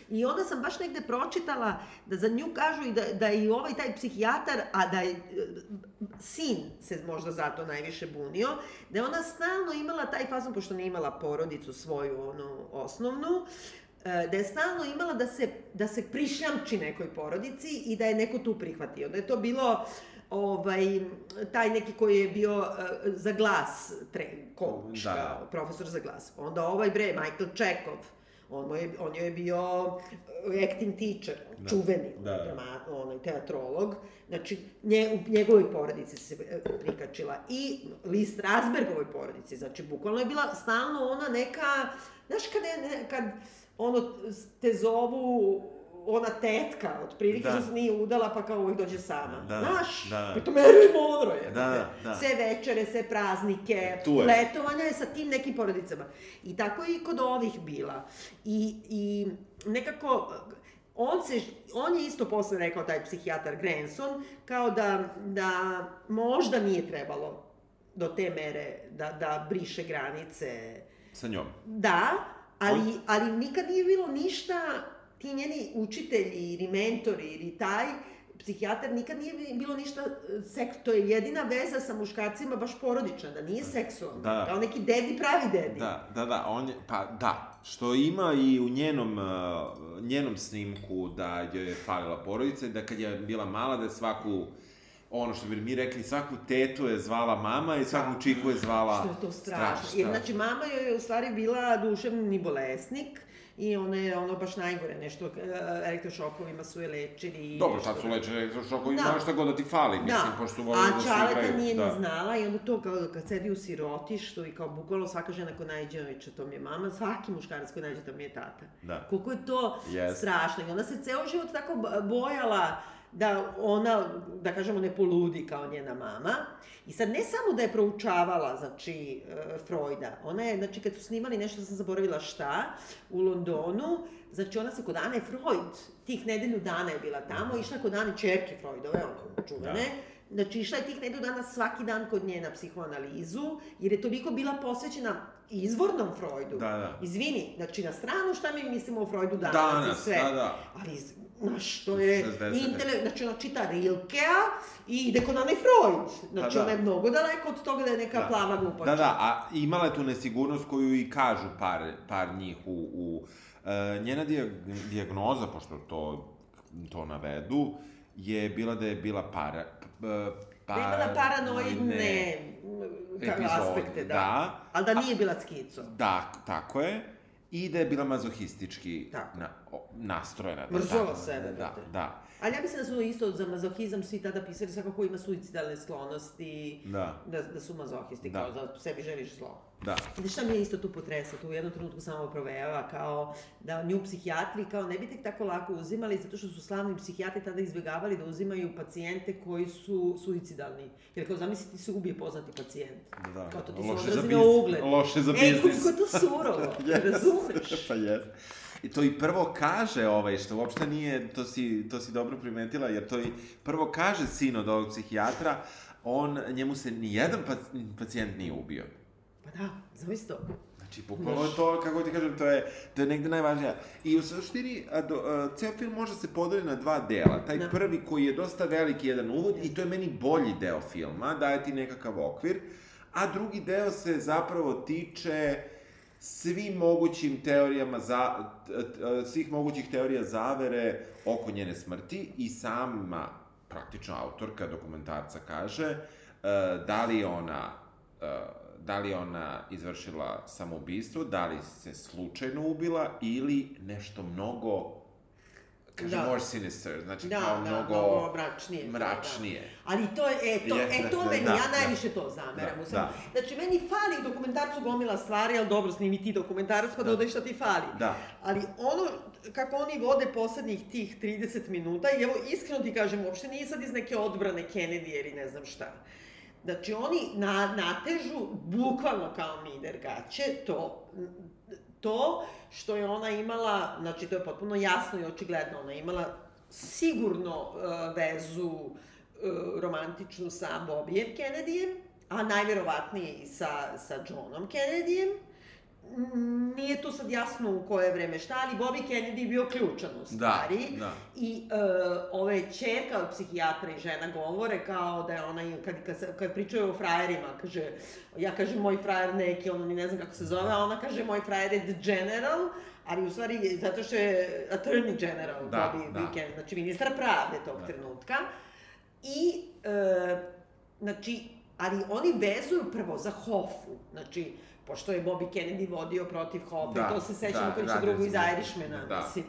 i onda sam baš negde pročitala da za nju kažu i da, da je i ovaj taj psihijatar, a da je e, sin se možda zato najviše bunio, da je ona stalno imala taj fazon, pošto nije imala porodicu svoju, onu osnovnu, da je stalno imala da se, da se prišljamči nekoj porodici i da je neko tu prihvatio. Da je to bilo ovaj, taj neki koji je bio e, za glas tre, coach, Da, da. kao profesor za glas. Onda ovaj bre, Michael Chekhov, On, mu je, on joj je bio uh, acting teacher, Da. čuveni, Da, da. drama, onaj, teatrolog. Znači, nje, u njegovoj porodici se e, prikačila. I Lis Strasbergovoj porodici. Znači, bukvalno je bila stalno ona neka... Znaš, kad, je, ne, kad ono, te zovu ona tetka, otprilike Da. što se nije udala, pa kao uvijek dođe sama. Da, Znaš, da. pritom Marilyn Monroe je. Da, da. Sve večere, sve praznike, Tu je. letovanja je sa tim nekim porodicama. I tako je i kod ovih bila. I, i nekako, on, se, on je isto posle rekao, taj psihijatar Granson, kao da, da možda nije trebalo do te mere da, da briše granice. Sa njom. Da, ali, ali nikad nije bilo ništa, ti njeni učitelji ili mentori ili taj psihijatar nikad nije bilo ništa e, seks, to je jedina veza sa muškarcima baš porodična, da nije seksualna. Da. Kao neki dedi pravi dedi. Da, da, da, on je, pa da, što ima i u njenom, uh, njenom snimku da joj je falila porodica da kad je bila mala da je svaku, ono što bi mi rekli, svaku tetu je zvala mama i svaku čiku je zvala Što je to strašno. strašno. Jer, znači, mama joj je u stvari bila duševni bolesnik i ona je ono baš najgore nešto, e, elektrošokovima su je lečili. Dobro, sad su lečeni elektrošokovi, Da. da. šta god da ti fali, mislim, Da, pošto vole da se a igraju. Čaleta nije da. ni znala i onda to kao kad sedi u sirotištu i kao bukvalno svaka žena ko najđe viče to mi je mama, svaki muškarac ko najđe to mi je tata. Da. Koliko je to Yes. strašno i ona se ceo život tako bojala da ona, da kažemo, ne poludi kao njena mama. I sad ne samo da je proučavala, znači, e, Freuda, ona je, znači, kad su snimali nešto, sam zaboravila šta, u Londonu, znači, ona se kod Ane Freud, tih nedelju dana je bila tamo, išla je kod Ane čerke Freudove, ono, čuvene, Da. Znači, išla je tih nedelju dana svaki dan kod nje na psihoanalizu, jer je toliko bila posvećena izvornom Freudu. Da, da. Izvini, znači na stranu šta mi mislimo o Freudu danas, Danas, i sve. da, da. Ali, znaš, to je 60-te. intele... Znači, ona čita Rilkea i ide kod Ane Freud. Znači, Pa da. ona je mnogo daleko od toga da je neka Da. plava glupača. Da, da, a imala je tu nesigurnost koju i kažu par, par njih u... u uh, njena dijag, dijagnoza, pošto to, to navedu, je bila da je bila para... Pa, Da je imala paranoidne epizode, aspekte, da. da. Ali da nije bila skico. Da, tako je. I da je bila mazohistički Tako. na, o, nastrojena. da tako- sebe, Da, da, Ali ja mislim da su isto za mazohizam svi tada pisali svako ko ima suicidalne sklonosti, da, da, da su mazohisti, Da. kao da sebi želiš zlo. Da. I šta mi je isto tu potreslo, tu u jednom trenutku samo provejava, kao da nju psihijatri kao ne bi tek tako lako uzimali, zato što su slavni psihijatri tada izbjegavali da uzimaju pacijente koji su suicidalni. Jer kao zamisli ti se ubije poznati pacijent. Da, Kao to ti loše za biznis. ugled. Loše za Ej, biznis. koliko je to surovo, Yes. razumeš? pa jes. I to i prvo kaže ovaj, što uopšte nije, to si, to si dobro primetila, jer to i prvo kaže sin od ovog psihijatra, on, njemu se nijedan pac- pacijent nije ubio. Pa da, zamisli to. Znači, bukvalno je to, kako ti kažem, to je, to je negde najvažnije. I u suštini, a do, a, ceo film može se podeli na dva dela. Taj Da. prvi koji je dosta veliki jedan uvod i to je meni bolji deo filma, daje ti nekakav okvir, a drugi deo se zapravo tiče svim mogućim teorijama za, svih mogućih teorija zavere oko njene smrti i sama praktično autorka dokumentarca kaže e, da li je ona e, da li ona izvršila samoubistvo, da li se slučajno ubila ili nešto mnogo kaže Da. more sinister, znači Da, kao da, mnogo, mnogo mračnije. mračnije. Da. Ali to je, e, to, Jeste, e, to da, meni, da, ja da. najviše to zameram. Da, Da, da. Znači, meni fali dokumentarcu gomila stvari, ali dobro, snimi ti dokumentarac pa Da. dodaj šta ti fali. Da. Ali ono kako oni vode poslednjih tih 30 minuta, i evo, iskreno ti kažem, uopšte nije sad iz neke odbrane Kennedy ili ne znam šta. Znači, oni na, natežu, bukvalno kao mider gaće, to, to što je ona imala, znači to je potpuno jasno i očigledno, ona je imala sigurno uh, vezu uh, romantičnu sa Bobijem Kennedyjem, a najverovatnije i sa, sa Johnom Kennedyjem. Mm, Nije tu sad jasno u koje vreme šta, ali Bobby Kennedy je bio ključan u stvari. da. I uh, ove čerka od psihijatra i žena govore kao da je ona, kad, kad, kad pričaju o frajerima, kaže, ja kažem moj frajer neki, ono ni ne znam kako se zove, a ona kaže moj frajer je the general, ali u stvari zato što je attorney general Da, Bobby da. Buchanan, znači ministar pravde tog Da. trenutka. I, e, znači, ali oni vezuju prvo za Hoffu, znači, pošto je Bobby Kennedy vodio protiv Hoffa, Da, to se sećamo da, da, ništa da, drugo iz recimo, Irishmana, da. mislim.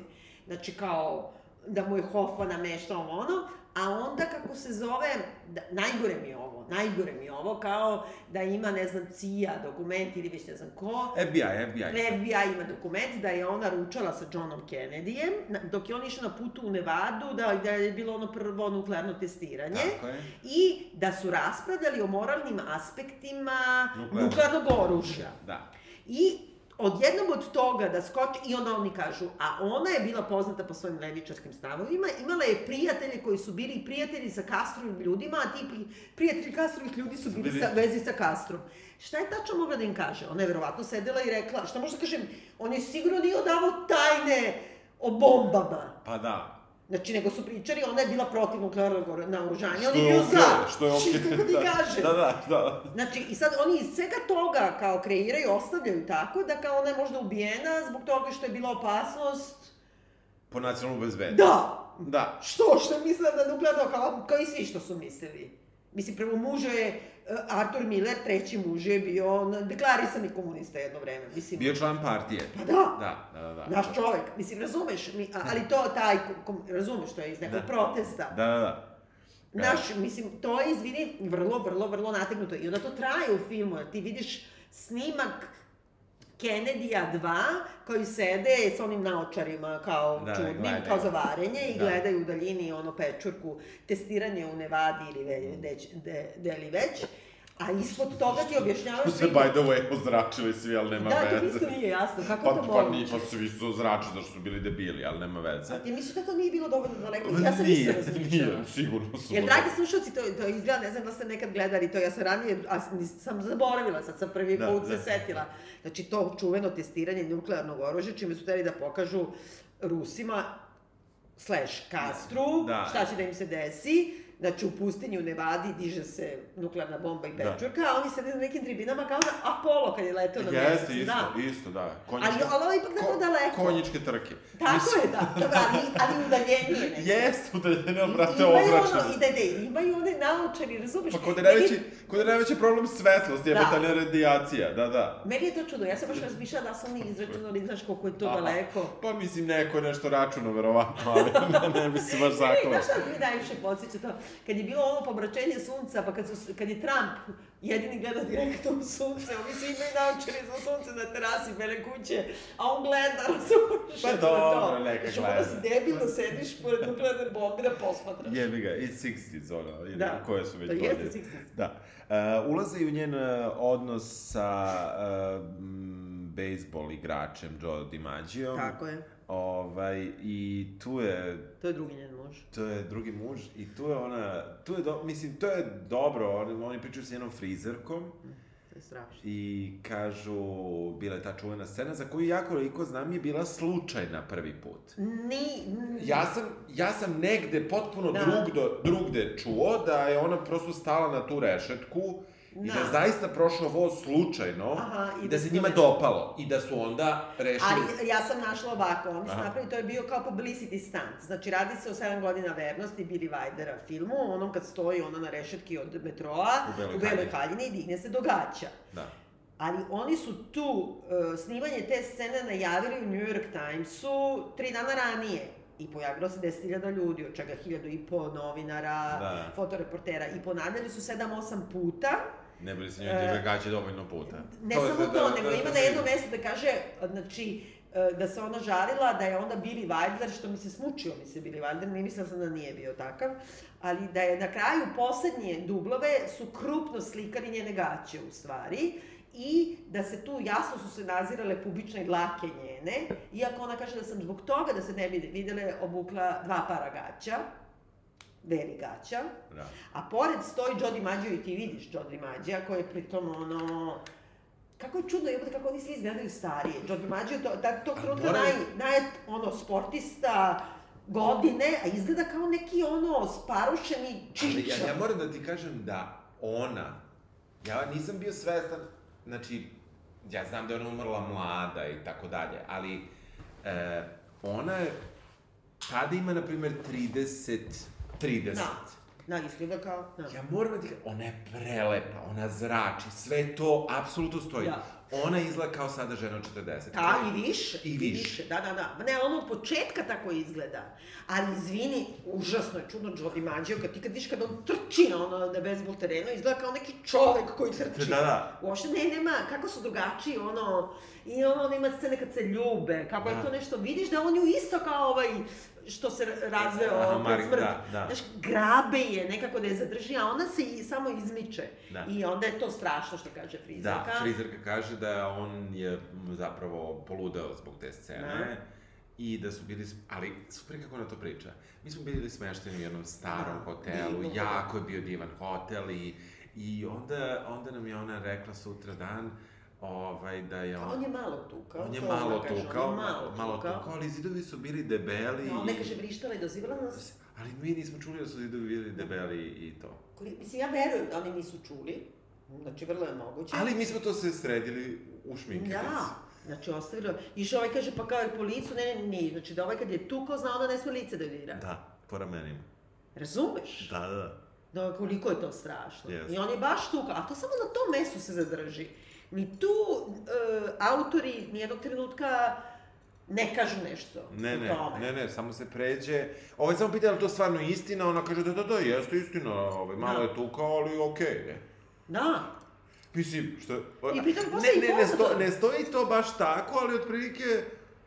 Znači, kao, da mu je Hoffa nameštao ono, a onda kako se zove, da, najgore mi je ovo, najgore mi je ovo, kao da ima, ne znam, CIA, dokument ili već ne znam ko, FBI, FBI. FBI ima dokument da je ona ručala sa Johnom Kennedyjem, dok je on išao na putu u Nevadu, da, da je bilo ono prvo nuklearno testiranje, Tako je. i da su raspravljali o moralnim aspektima Nuklearnog. nuklearnog oružja. Da. I odjednom od toga da skoči, i onda oni kažu, a ona je bila poznata po svojim levičarskim stavovima, imala je prijatelje koji su bili prijatelji sa Kastrovim ljudima, a ti pri- prijatelji Kastrovih ljudi su Bili- sa, vezi sa Kastrom. Šta je tačno mogla da im kaže? Ona je verovatno sedela i rekla, šta možda kažem, on je sigurno nije odavao tajne o bombama. Pa da. Znači, nego su pričali, ona je bila protiv nuklearnog or- naoružanja, on je za. što je okej. Šit, kako ti da, kažem. Da, da, da. Znači, i sad oni iz svega toga kao kreiraju, ostavljaju tako da kao ona je možda ubijena zbog toga što je bila opasnost. Po nacionalnu bezbednost. Da! Da. Što? Što je mislila da nuklearno, kao, kao i svi što su mislili. Mislim, prvo mužo je Arthur Miller, treći muž je bio on, deklarisani komunista jedno vreme. Mislim, Bio član partije. Pa da. Da, da, da. da. naš čovek. Mislim, razumeš, mi, ali to taj, kom, razumeš, to je iz nekog Da. protesta. Da, da, da. Naš, mislim, to je, izvini, vrlo, vrlo, vrlo nategnuto. I onda to traje u filmu, ti vidiš snimak Kennedy-a 2, koji sede s onim naočarima kao Da, čudnim, gledaju. kao za varenje i Da. gledaju u daljini ono pečurku, testiranje u Nevadi ili ve, deć, de, de li već. A ispod toga ti objašnjavaju Tu se, by the way, ozračili svi, ali nema Da, to mi veze. isto nije jasno, kako Pa, to pa, moguće? ni, pa svi su ozračili zašto su bili debili, ali nema veze. Ti misliš da to nije bilo dovoljno daleko? Ja sam nije, isto razmišljala. nije, sigurno su. Jer, dragi slušalci, to, to izgleda, ne znam da ste nekad gledali to, ja sam ranije, a sam zaboravila, sad sam prvi Da, put se da. setila. Znači, to čuveno testiranje nuklearnog oružja, čime su hteli da pokažu Rusima, slash Kastru, Da. šta će da im se desi. Znači, u pustinji u Nevadi diže se nuklearna bomba i Da. pečurka, a oni sede na nekim tribinama kao da Apollo kad je leteo na mesec. Jeste, isto, da. isto, da. Ali, ali ovo je ipak tako daleko. Konjičke trke. Tako je, da. Dobro, ali, ali udaljenije nekako. Jeste, udaljene, brate, imaju ozračene. ono, i da, da, imaju one naočari, razumeš? Pa kod je Meni- najveći, kod je najveći problem svetlost, je Da. metalna radijacija, da, da. Meni je to čudno, ja sam baš razmišljala da su oni izračunali, znaš koliko je to Aha. daleko. Pa mislim, neko je nešto računao, verovatno, ali ne, ne bi se baš Ne, zaklo. znaš šta mi najviše podsjeća to? Kad je bilo ono pomračenje sunca, pa kad, su, kad je Trump jedini gleda direktno u sunce, oni svi imaju naočari za sunce na terasi Bele kuće, a on gleda, razumiješ? Pa dobro, neka Znači, ono da si gleda. debil da sediš pored nuklearne bombe da posmatraš. Jebi ga, i 60s, ono, ili Da. koje su već To jeste godine. 60s. Da. Uh, ulaze i u njen uh, odnos sa uh, bejsbol igračem Joe DiMaggio. Tako je. Ovaj, I tu je To je drugi njen muž. to je drugi muž i tu je ona, tu je, do, mislim, to je dobro, oni, oni pričaju s njenom frizerkom To je strašno. i kažu, bila je ta čuvena scena za koju ja koliko znam je bila slučajna prvi put. Ni, Ja sam, ja sam negde potpuno Da. drugdo, drugde čuo da je ona prosto stala na tu rešetku i da je Da. zaista prošao voz slučajno Aha, i da da se njima dopalo i da su onda rešili... Ali ja sam našla ovako, oni su napravili, to je bio kao publicity stunt. Znači, radi se o 7 godina vernosti Billy Wilder filmu, onom kad stoji ona na rešetki od metroa, U Beloj u Beloj haljini. i digne se događa. Da. Ali oni su tu uh, snimanje te scene najavili u New York Timesu tri dana ranije. I pojavilo se 10.000 ljudi, od čega 1000 i po novinara, Da. fotoreportera. I ponavljali su 7-8 puta. Ne bili se njoj E, dive gaće dovoljno puta. Ne je samo to, da- nego da- ima da na vidi. mestu da kaže, znači, e, da se ona žalila, da je onda Billy Wilder, što mi se smučio mi se Billy Wilder, ne mislila sam da nije bio takav, ali da je na kraju poslednje dublove su krupno slikali njene gaće u stvari, i da se tu jasno su se nazirale pubične dlake njene, iako ona kaže da sam zbog toga da se ne bi videle obukla dva para gaća, veri gaća, Da. a pored stoji Joe DiMaggio i ti vidiš Joe DiMaggio koji je pritom ono... Kako je čudno, jebote, kako oni svi izgledaju starije. Joe DiMaggio, to, da, to trenutka moram- naj, naj, ono, sportista godine, a izgleda kao neki, ono, sparušeni Ali čiča. ja, ja moram da ti kažem da ona, ja nisam bio svestan, znači, ja znam da je ona umrla mlada i tako dalje, ali e, ona je, tada ima, na primjer, 30, 30. Da. Da, izgleda kao, da. Ja moram da ti kažem, ona je prelepa, ona zrači, sve to apsolutno stoji. Da. Ona izgleda kao sada žena od 40. Da, i više. I više. Da, da, da. Ne, ono od početka tako izgleda. Ali, izvini, užasno je čudno Joe DiMaggio, kad ti kad vidiš kad on trči na ono na bezbol terenu, izgleda kao neki čovek koji trči. Da, da. Uopšte ne, nema, kako su drugačiji, ono, i ono, nema scene kad se ljube, kako Da. je to nešto, vidiš da on ju isto kao ovaj, što se razveo Aha, Mark, smrt. da, da. Znaš, grabe je nekako da je zadrži, a ona se i samo izmiče. Da. I onda je to strašno što kaže frizerka. Da, frizerka kaže da on je zapravo poludeo zbog te scene. I da su bili, ali super kako ona to priča. Mi smo bili smešteni u jednom starom Da, hotelu, divnom, jako je bio divan hotel i, i onda, onda nam je ona rekla sutra dan ovaj, da je A on... on je malo tukao. On je malo ona kaže, tukao, on je malo, malo tukao. tukao, ali zidovi su bili debeli. Da, on ne kaže vrištala i dozivala nas. Ali mi nismo čuli da su zidovi bili debeli i to. Mislim, ja verujem da oni nisu čuli. Znači, vrlo je moguće. Ali mi smo to sve sredili u šminkernici. Da. Znači, ostavilo. I što ovaj kaže, pa kao je po licu, ne, ne, ne. Znači, da ovaj kad je tukao, znao da ne sme lice da dira. Da, po ramenima. Razumeš? Da, da. Da, koliko je to strašno. Jeste. I on je baš tukao. A to samo na tom mestu se zadrži. Ni tu e, autori nijednog trenutka ne kažu nešto Ne, ne, tome. ne, ne, samo se pređe. Ovaj samo pita je li to stvarno istina, ona kaže da, da, da, jeste istina, ovaj, malo Da. je tukao, ali okej, je. Da. Mislim, što... I pritom ne, posle i ne, ne, sto, ne stoji to baš tako, ali otprilike,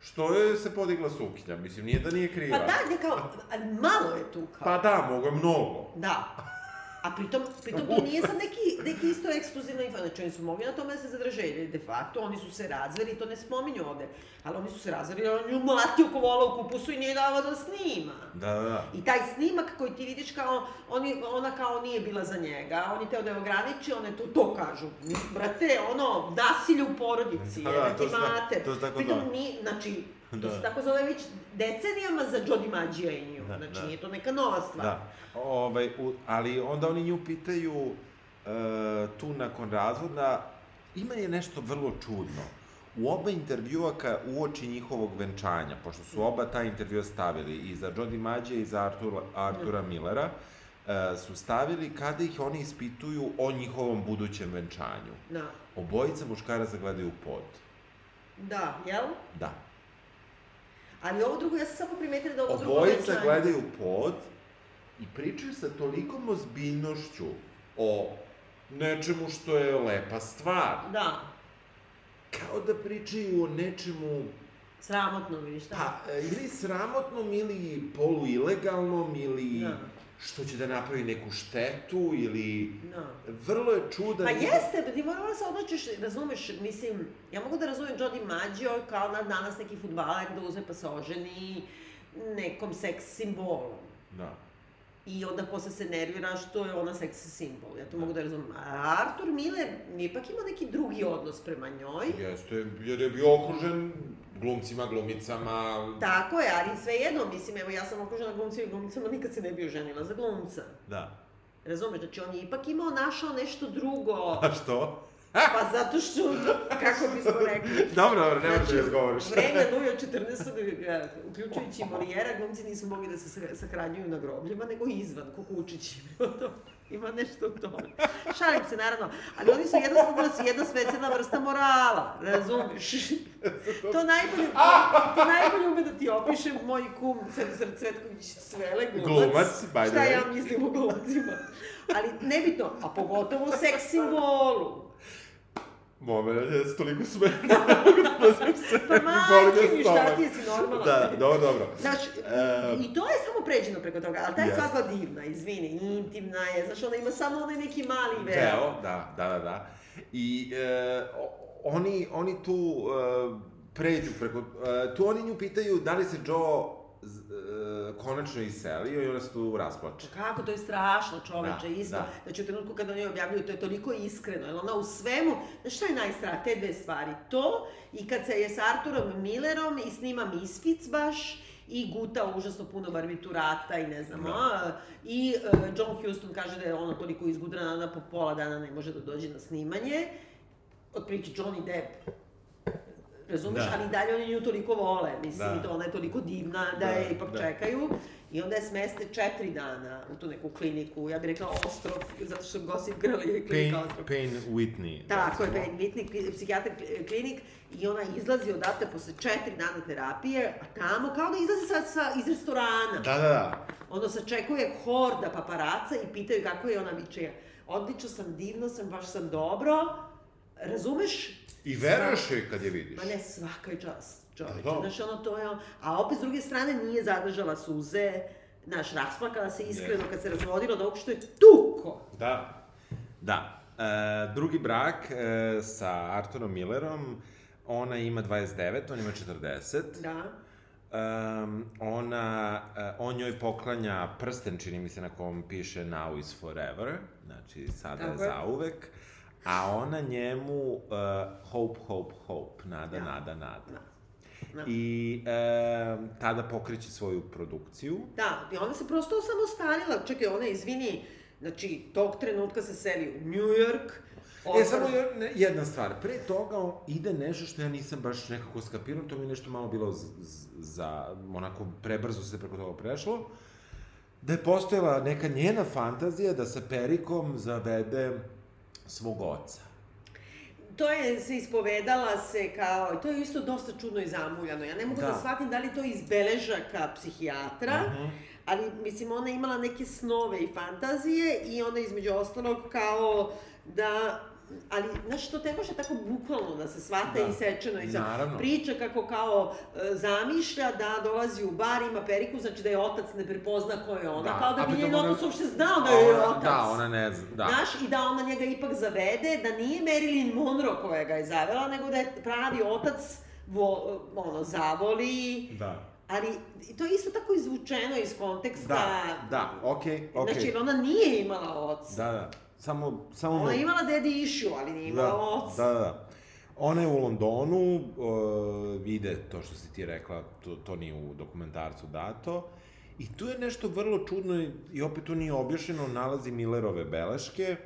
što je se podigla suknja, mislim, nije da nije kriva. Pa da, ne kao, ali malo je tukao. Pa da, mogo je mnogo. Da. A pritom, pritom to nije sad neki, neki isto ekskluzivna info, znači oni su mogli na tome da se zadrže, jer de facto oni su se razveli, to ne spominju ovde, ali oni su se razveli, on ju mlati oko vola u kupusu i nije dava da snima. Da, da, da. I taj snimak koji ti vidiš kao, oni, ona kao nije bila za njega, on je teo da je ograniči, one to, to kažu. Brate, ono, nasilje u porodici, Da, da, da, da, to tako- mater. to se tako Pritom zove. ni, znači, to Da. se tako zove već decenijama za Jody Maggio i nju. Da, znači, da. nije to neka nova stvar. Da, ovaj, u, ali onda oni nju pitaju e, tu nakon razvoda, ima je nešto vrlo čudno. U oba intervjua ka uoči njihovog venčanja, pošto su oba ta intervjua stavili, i za Jody Mađe i za Artura, Artura Millera, e, su stavili kada ih oni ispituju o njihovom budućem venčanju. Da. Obojica muškaraca gledaju u pod. Da, jel? Da. Ali ovo drugo, ja sam samo primetila da ovo drugo Obojica venčanje- gledaju pod i pričaju sa tolikom ozbiljnošću o nečemu što je lepa stvar. Da, Kao da pričaju o nečemu, sramotno vidiš, da. pa, e, ili sramotnom, ili poluilegalnom, ili Da. Što će da napravi neku štetu, ili... Da. Vrlo je čudan... Pa jeste, ti morala se odlučiš, razumeš, mislim, ja mogu da razumem Jody Maggio kao na danas neki futbaler da uzme pa se oženi nekom seks simbolom. Da. I onda posle se nervira što je ona seks simbol. Ja to mogu da razumem. A Artur Miller ipak ima neki drugi odnos prema njoj. Jeste, jer je bio okružen glumcima, glumicama... Tako je, ali svejedno, mislim, evo ja sam okružena glumcima i glumicama, nikad se ne bi oženila za glumca. Da. Razumeš, znači on je ipak imao, našao nešto drugo. A što? Pa zato što, kako bismo rekli, Dobro, dobro, ne da Znači, izgovoriš. vreme Luja 14. eh, uključujući Molijera, glumci nisu mogli da se sa- sahranjuju na grobljima, nego izvan, kukučići. Ima nešto u tome. Šalim se, naravno. Ali oni su jednostavno jedna specijalna vrsta morala, razumiješ? To najbolje, to najbolje ume da ti opiše moj kum, Sredosar Cvetković Svele, glumac. Glumac, by the Šta way. ja mislim o glumacima. Ali nebitno, a pogotovo o seks simbolu. Moment, ja se toliko smejem, ne mogu da pozivim se. Pa majke mi, šta ti si normalan? Da, dobro, dobro. Znaš, E, i to je samo pređeno preko toga, ali ta je Jeste. svakva divna, izvini, intimna je, znaš, ona ima samo onaj neki mali veo. Veo, da, da, da, da. I o- oni, oni tu e, pređu preko, e, tu oni nju pitaju da li se Joe konačno iselio i ona se tu rasplače. Kako, to je strašno čoveče, Da, isto. da. Znači, u trenutku kada oni objavljuju, to je toliko iskreno, jer ona u svemu, znaš šta je najstrah, te dve stvari, to i kad se je s Arturom Millerom i snima Misfits baš, i guta užasno puno barbiturata i ne znam, Da. a, i uh, John Huston kaže da je ono toliko izgudrana da po pola dana ne može da dođe na snimanje, otprilike Johnny Depp Razumeš? Da. Ali dalje oni nju toliko vole, mislim, Da. ona je toliko divna da, Da, je ipak da. čekaju. I onda je smeste četiri dana u tu neku kliniku, ja bih rekla ostrov, zato što Gossip Girl je Pain, klinika ostrov. Pain Whitney. Tako je, recimo. Pain Whitney, psihijatar kli- klinik, i ona izlazi odatle posle četiri dana terapije, a tamo kao da izlazi sa, sa, iz restorana. Da, da, da. Ono sačekuje horda paparaca i pitaju kako je ona viče. Odlično sam, divno sam, baš sam dobro. Razumeš? I veruješ joj kad je vidiš. Ma ne, svaka je čast, čoveče. Pa da. Znaš, ono to je... A opet, s druge strane, nije zadržala suze. Znaš, rasplakala se iskreno kad se razvodila od ovog što je tuko. Da. Da. E, drugi brak e, sa Arturom Millerom, ona ima 29, on ima 40. Da. Um, ona, uh, on njoj poklanja prsten, čini mi se, na kom piše Now is forever, znači sada Tako je. zauvek, a ona njemu uh, Hope, Hope, Hope, nada, Da. nada, nada. Da. I um, tada pokreće svoju produkciju. Da, i ona se prosto osamostalila. Čekaj, ona, izvini, znači, tog trenutka se seli u New York. E, otvara- samo jedna stvar, pre toga ide nešto što ja nisam baš nekako skapirao, to mi je nešto malo bilo za, onako, prebrzo se preko toga prešlo, da je postojala neka njena fantazija da sa Perikom zavede svog oca. To je se ispovedala se kao, to je isto dosta čudno i zamuljano. Ja ne mogu da, Da. shvatim da li to iz beležaka psihijatra, Mhm. Ali mislim ona je imala neke snove i fantazije i ona između ostalog kao da ali, znaš, to ne može tako bukvalno da se shvata Da. i sečeno i Naravno. priča kako kao e, zamišlja da dolazi u bar, ima periku, znači da je otac ne prepozna ko je ona, Da, kao da bi njen ona- otac uopšte znao da je Ona- otac. Da, ona ne zna, da. Znaš, i da ona njega ipak zavede, da nije Marilyn Monroe koja ga je zavela, nego da je pravi otac vo, ono, zavoli, Da. Ali to je isto tako izvučeno iz konteksta. Da, da, okej, okej. Znači, jer ona nije imala oca. Da, da. Samo, samo... Ona je imala daddy issue, ali nije imala oca. Da, da, da. Ona je u Londonu, uh, ide to što si ti rekla, to, to nije u dokumentarcu dato. I tu je nešto vrlo čudno i- opet to nije objašnjeno, nalazi Millerove beleške,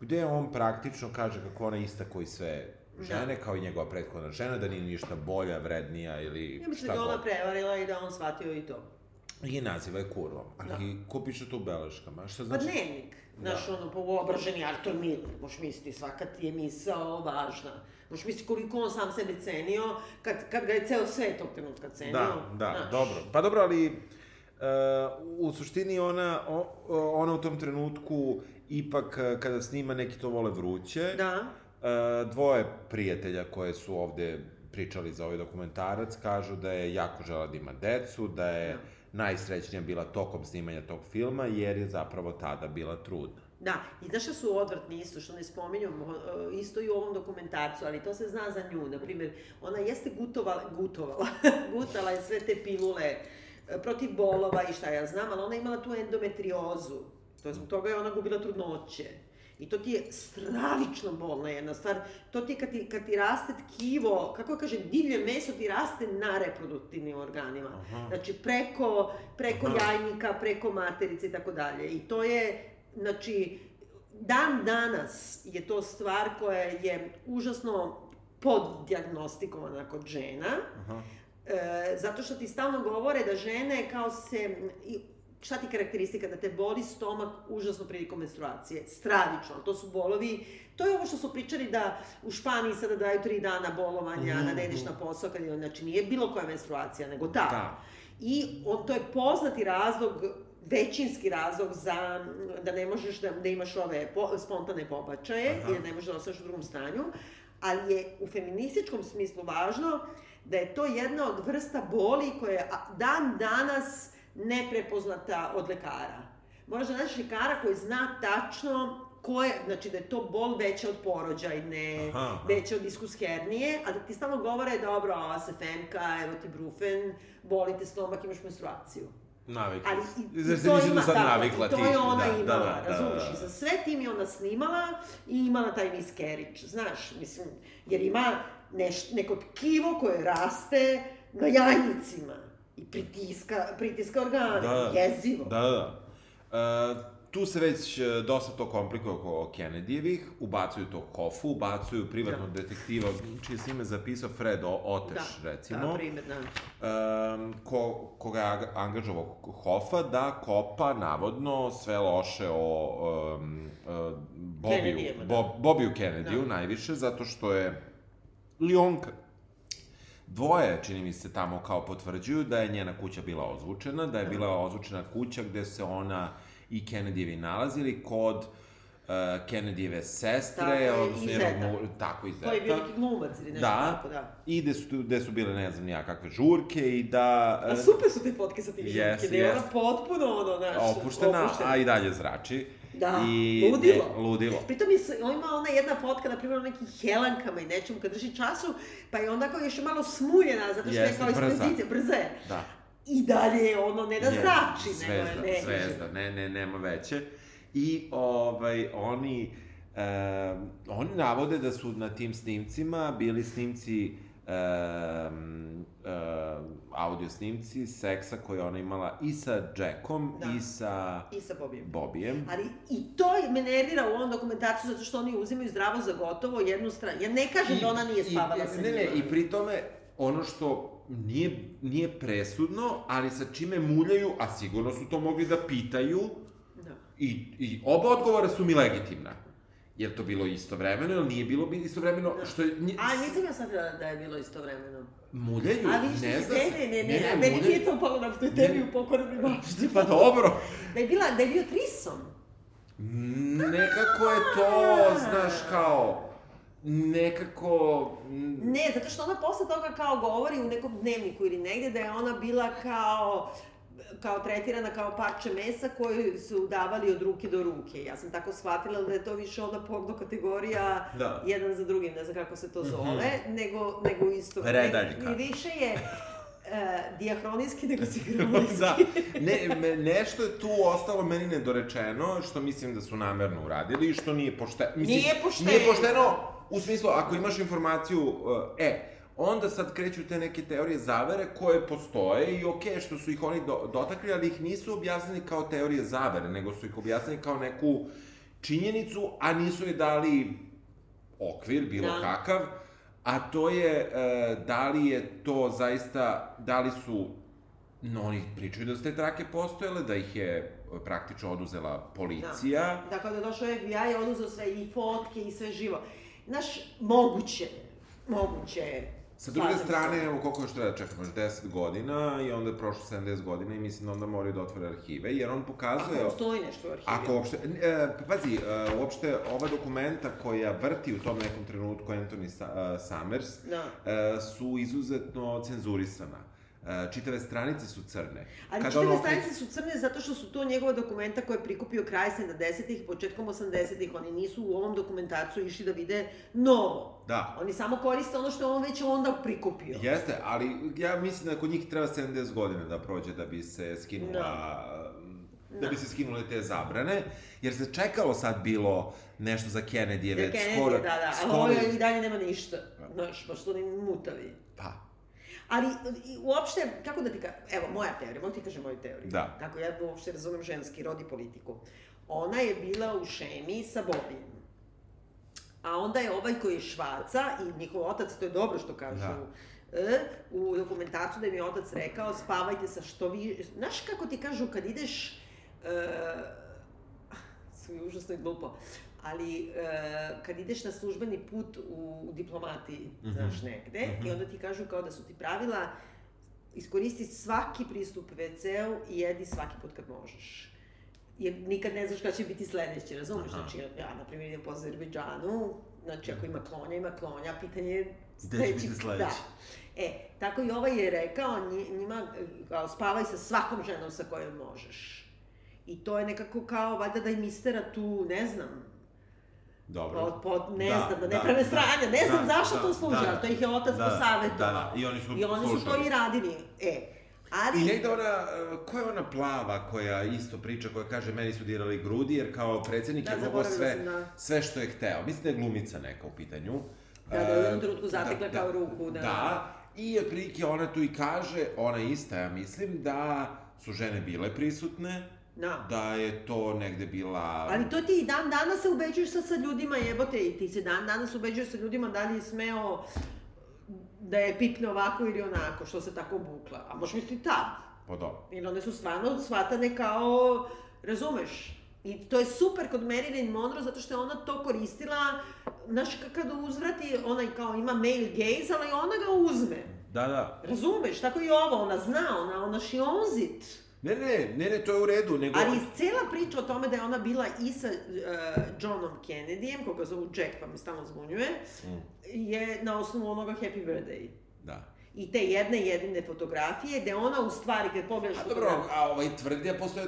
gde on praktično kaže kako ona ista koji sve žene, kao i njegova prethodna žena, da nije ništa bolja, vrednija ili Ja mislim šta da ga ona god. prevarila i da on shvatio i to. I naziva je kurvom. Ali ko piše to u beleškama? Šta Pa znači? dnevnik. Znaš, ono, po uobraženi Artur Miller, možeš misliti, svaka ti je misao važna. Možeš misliti koliko on sam sebe cenio, kad, kad ga je ceo svet tog trenutka cenio. Da, da, znaš. dobro. Pa dobro, ali uh, u suštini ona, o, ona u tom trenutku ipak uh, kada snima neki to vole vruće, Da. Uh, dvoje prijatelja koje su ovde pričali za ovaj dokumentarac kažu da je jako žela da ima decu, da je Da. najsrećnija bila tokom snimanja tog filma jer je zapravo tada bila trudna. Da, i znaš šta su odvrtni isto, što ne spominju, e, isto i u ovom dokumentarcu, ali to se zna za nju, na primjer, ona jeste gutovala, gutovala, gutala je sve te pilule e, protiv bolova i šta ja znam, ali ona je imala tu endometriozu, to je zbog toga je ona gubila trudnoće. I to ti je stravično bolna jedna stvar. To ti je kad ti, kad ti raste tkivo, kako kažem, divlje meso ti raste na reproduktivnim organima. Aha. Znači preko, preko Aha. jajnika, preko materice i tako dalje. I to je, znači, dan danas je to stvar koja je užasno poddiagnostikovana kod žena. Aha. E, zato što ti stalno govore da žene kao se... Šta ti karakteristika? Da te boli stomak užasno prilikom menstruacije. Stravično. To su bolovi... To je ovo što su pričali da u Španiji sada daju tri dana bolovanja, Mhm, da ne ideš na posao, kad je, znači nije bilo koja menstruacija, nego ta. Da. I on, to je poznati razlog, većinski razlog za da ne možeš da, da imaš ove po, spontane pobačaje Aha. i da ne možeš da ostaneš u drugom stanju, ali je u feminističkom smislu važno da je to jedna od vrsta boli koja je a, dan danas neprepoznata od lekara. Moraš da nađeš lekara koji zna tačno ko je, znači da je to bol veća od porođajne, Aha, aha. veća od iskus hernije, a da ti stalno govore, dobro, ova se femka, evo ti brufen, boli te stomak, imaš menstruaciju. Navikla. Ali i, Zar i se to nisi ima, do sad tako, navikla to ti? je ona Da, imala, da, da, razumiješ, da, i da. za sve tim je ona snimala i imala taj miscarriage, znaš, mislim, jer ima neš, neko tkivo koje raste na jajnicima i pritiska, pritiska organe, Da, da. jezivo. Da, da, da. E, tu se već e, dosta to komplikuje oko Kennedyjevih, ubacuju to Hoffu, ubacuju privatnog da. detektiva, čije se ime zapisao Fred Oteš, da, recimo. Da, primjer, da. Um, ko, koga je angažovao Hoffa da kopa, navodno, sve loše o um, uh, Bobiju, da. Bob, Bobiju Kennedyju, da. najviše, zato što je Lionka Dvoje, čini mi se, tamo kao potvrđuju da je njena kuća bila ozvučena, da je da. bila ozvučena kuća gde se ona i Kennedyjevi nalazili kod uh, Kennedyjeve sestre, tako, odnosno jednog, tako i zeta. To je bio neki glumac ili nešto da, tako, da. I gde su, gde su bile, ne znam nija, kakve žurke i da... Uh, a super su te fotke sa tim yes, žurke, gde je ona potpuno, ono, znaš, opuštena, opuštena, a i dalje zrači. Da, I, ludilo. Ne, ludilo. Pritom je, on ima ona jedna fotka, na primjer, nekim helankama i nečemu kad drži času, pa je onda kao još malo smuljena, zato što Jeste, je kao pozicije, brza je. Da i dalje ono ne da zrači, zvezda, nego ne. Zvezda, ne, ne, nema veće. I ovaj, oni, e, oni navode da su na tim snimcima bili snimci e, e, audio snimci seksa koje ona imala i sa Jackom da. i sa i sa Bobijem. Bobijem. Ali i to me nervira u ovom dokumentaciju zato što oni uzimaju zdravo za gotovo jednu stranu. Ja ne kažem I, da ona nije spavala i, sa Ne, ne, i pri tome ono što nije, nije presudno, ali sa čime muljaju, a sigurno su to mogli da pitaju, da. I, i oba odgovora su mi legitimna. Je to bilo istovremeno ili nije bilo istovremeno? Da. Što je, nje... A nisam ja sad da, da je bilo istovremeno. Muljaju, A ne znam. Ne, ne, ne, ne, ne, meni nije to palo na toj tebi u pokornoj bašti. Pa dobro. Da je, bila, da je bio trisom. Nekako je to, znaš, kao nekako... Ne, zato što ona posle toga kao govori u nekom dnevniku ili negde da je ona bila kao kao tretirana kao parče mesa koju su davali od ruke do ruke. Ja sam tako shvatila da je to više onda porno kategorija da. jedan za drugim, ne znam kako se to mhm. zove, mm -hmm. nego, nego isto. Redaljka. I više je uh, diahronijski nego sinhronijski. da, ne, me, nešto je tu ostalo meni nedorečeno, što mislim da su namerno uradili i što nije pošteno. Mislim, nije pošteno. Nije pošteno U smislu, ako imaš informaciju, uh, e, onda sad kreću te neke teorije zavere koje postoje i okej okay, što su ih oni do, dotakli, ali ih nisu objasnili kao teorije zavere, nego su ih objasnili kao neku činjenicu, a nisu je dali okvir, bilo da. kakav, a to je uh, da li je to zaista, da li su, no oni pričaju da su te trake postojale, da ih je praktično oduzela policija. Da, dakle da je došao FBI i oduzeo sve i fotke i sve živo. Znaš, moguće, moguće Sa druge strane, evo koliko još treba da čekamo, još 10 godina i onda je prošlo 70 godina i mislim da onda moraju da otvore arhive, jer on pokazuje... Ako postoji nešto u arhive. Ako uopšte, e, pazi, e, uopšte ova dokumenta koja vrti u tom nekom trenutku Anthony uh, Summers da. e, su izuzetno cenzurisana E, čitave stranice su crne. Ali Kada čitave ono... stranice su crne zato što su to njegova dokumenta koje je prikupio kraj 70-ih, početkom 80-ih. Oni nisu u ovom dokumentaciju išli da vide novo. Da. Oni samo koriste ono što on već onda prikupio. Jeste, ali ja mislim da kod njih treba 70 godina da prođe da bi se skinula... Da. Da, da bi se skinule te zabrane, jer se čekalo sad bilo nešto za Kennedy, već Kennedy, skoro... Da, da, skoro... a ovo i dalje nema ništa, znaš, baš su oni mutavi. Pa, Ali, uopšte, kako da ti ka... Evo, moja teorija, mogu ti kažem moju teoriju. Da. Kako ja uopšte razumem ženski rod i politiku. Ona je bila u šemi sa Bobijem. A onda je ovaj koji je švaca i njihov otac, to je dobro što kažu, da. E, u dokumentarcu da mi je otac rekao spavajte sa što vi... Znaš kako ti kažu kad ideš... E, su užasno i glupo ali e, kad ideš na službeni put u, u diplomati, mm -hmm. znaš, negde, mm -hmm. i onda ti kažu kao da su ti pravila, iskoristi svaki pristup WC-u i jedi svaki put kad možeš. Jer nikad ne znaš kada će biti sledeće, razumeš? Aha. Znači, ja, na primjer, idem po Azerbejdžanu, znači, ako ima klonja, ima klonja, pitanje je Gde će biti sledeće? Da. E, tako i ovaj je rekao njima, kao, spavaj sa svakom ženom sa kojom možeš. I to je nekako kao, valjda da im istera tu, ne znam, Dobro. Pod, pod, ne da, znam, da ne da, prave da, stranje, ne znam da, zašto da, to služi, da, ali to ih je otac da, posavetovao. Da, da, i oni su I oni su to i radili. E, Ali... I negde ona, ko je ona plava koja isto priča, koja kaže meni su dirali grudi, jer kao predsednik da, je mogo sve, da. sve što je hteo. Mislim da je glumica neka u pitanju. Da, da, u jednom trenutku zatekla da, kao da, ruku, da. Da, i otprilike ona tu i kaže, ona ista, ja mislim, da su žene bile prisutne, Da. da je to negde bila... Ali to ti i dan danas se ubeđuješ sad sa ljudima, jebote, i ti se dan danas ubeđuješ sa ljudima da li je smeo da je pipne ovako ili onako, što se tako bukla. A možeš misliti tad. Pa dobro. Jer one su stvarno shvatane kao, razumeš, I to je super kod Marilyn Monroe zato što je ona to koristila, znaš, kad uzvrati, ona kao ima male gaze, ali ona ga uzme. Da, da. Razumeš, tako i ovo, ona zna, ona, ona she owns it. Ne, ne, ne, ne, to je u redu, nego... Ali cela priča o tome da je ona bila i sa uh, Johnom Kennedyjem, koga zovu Jack, pa mi stalno zbunjuje, Mm. je na osnovu onoga Happy Birthday. Da. I te jedne jedine fotografije, gde ona u stvari, kad pogledaš A dobro, a ovaj tvrdi da postoje,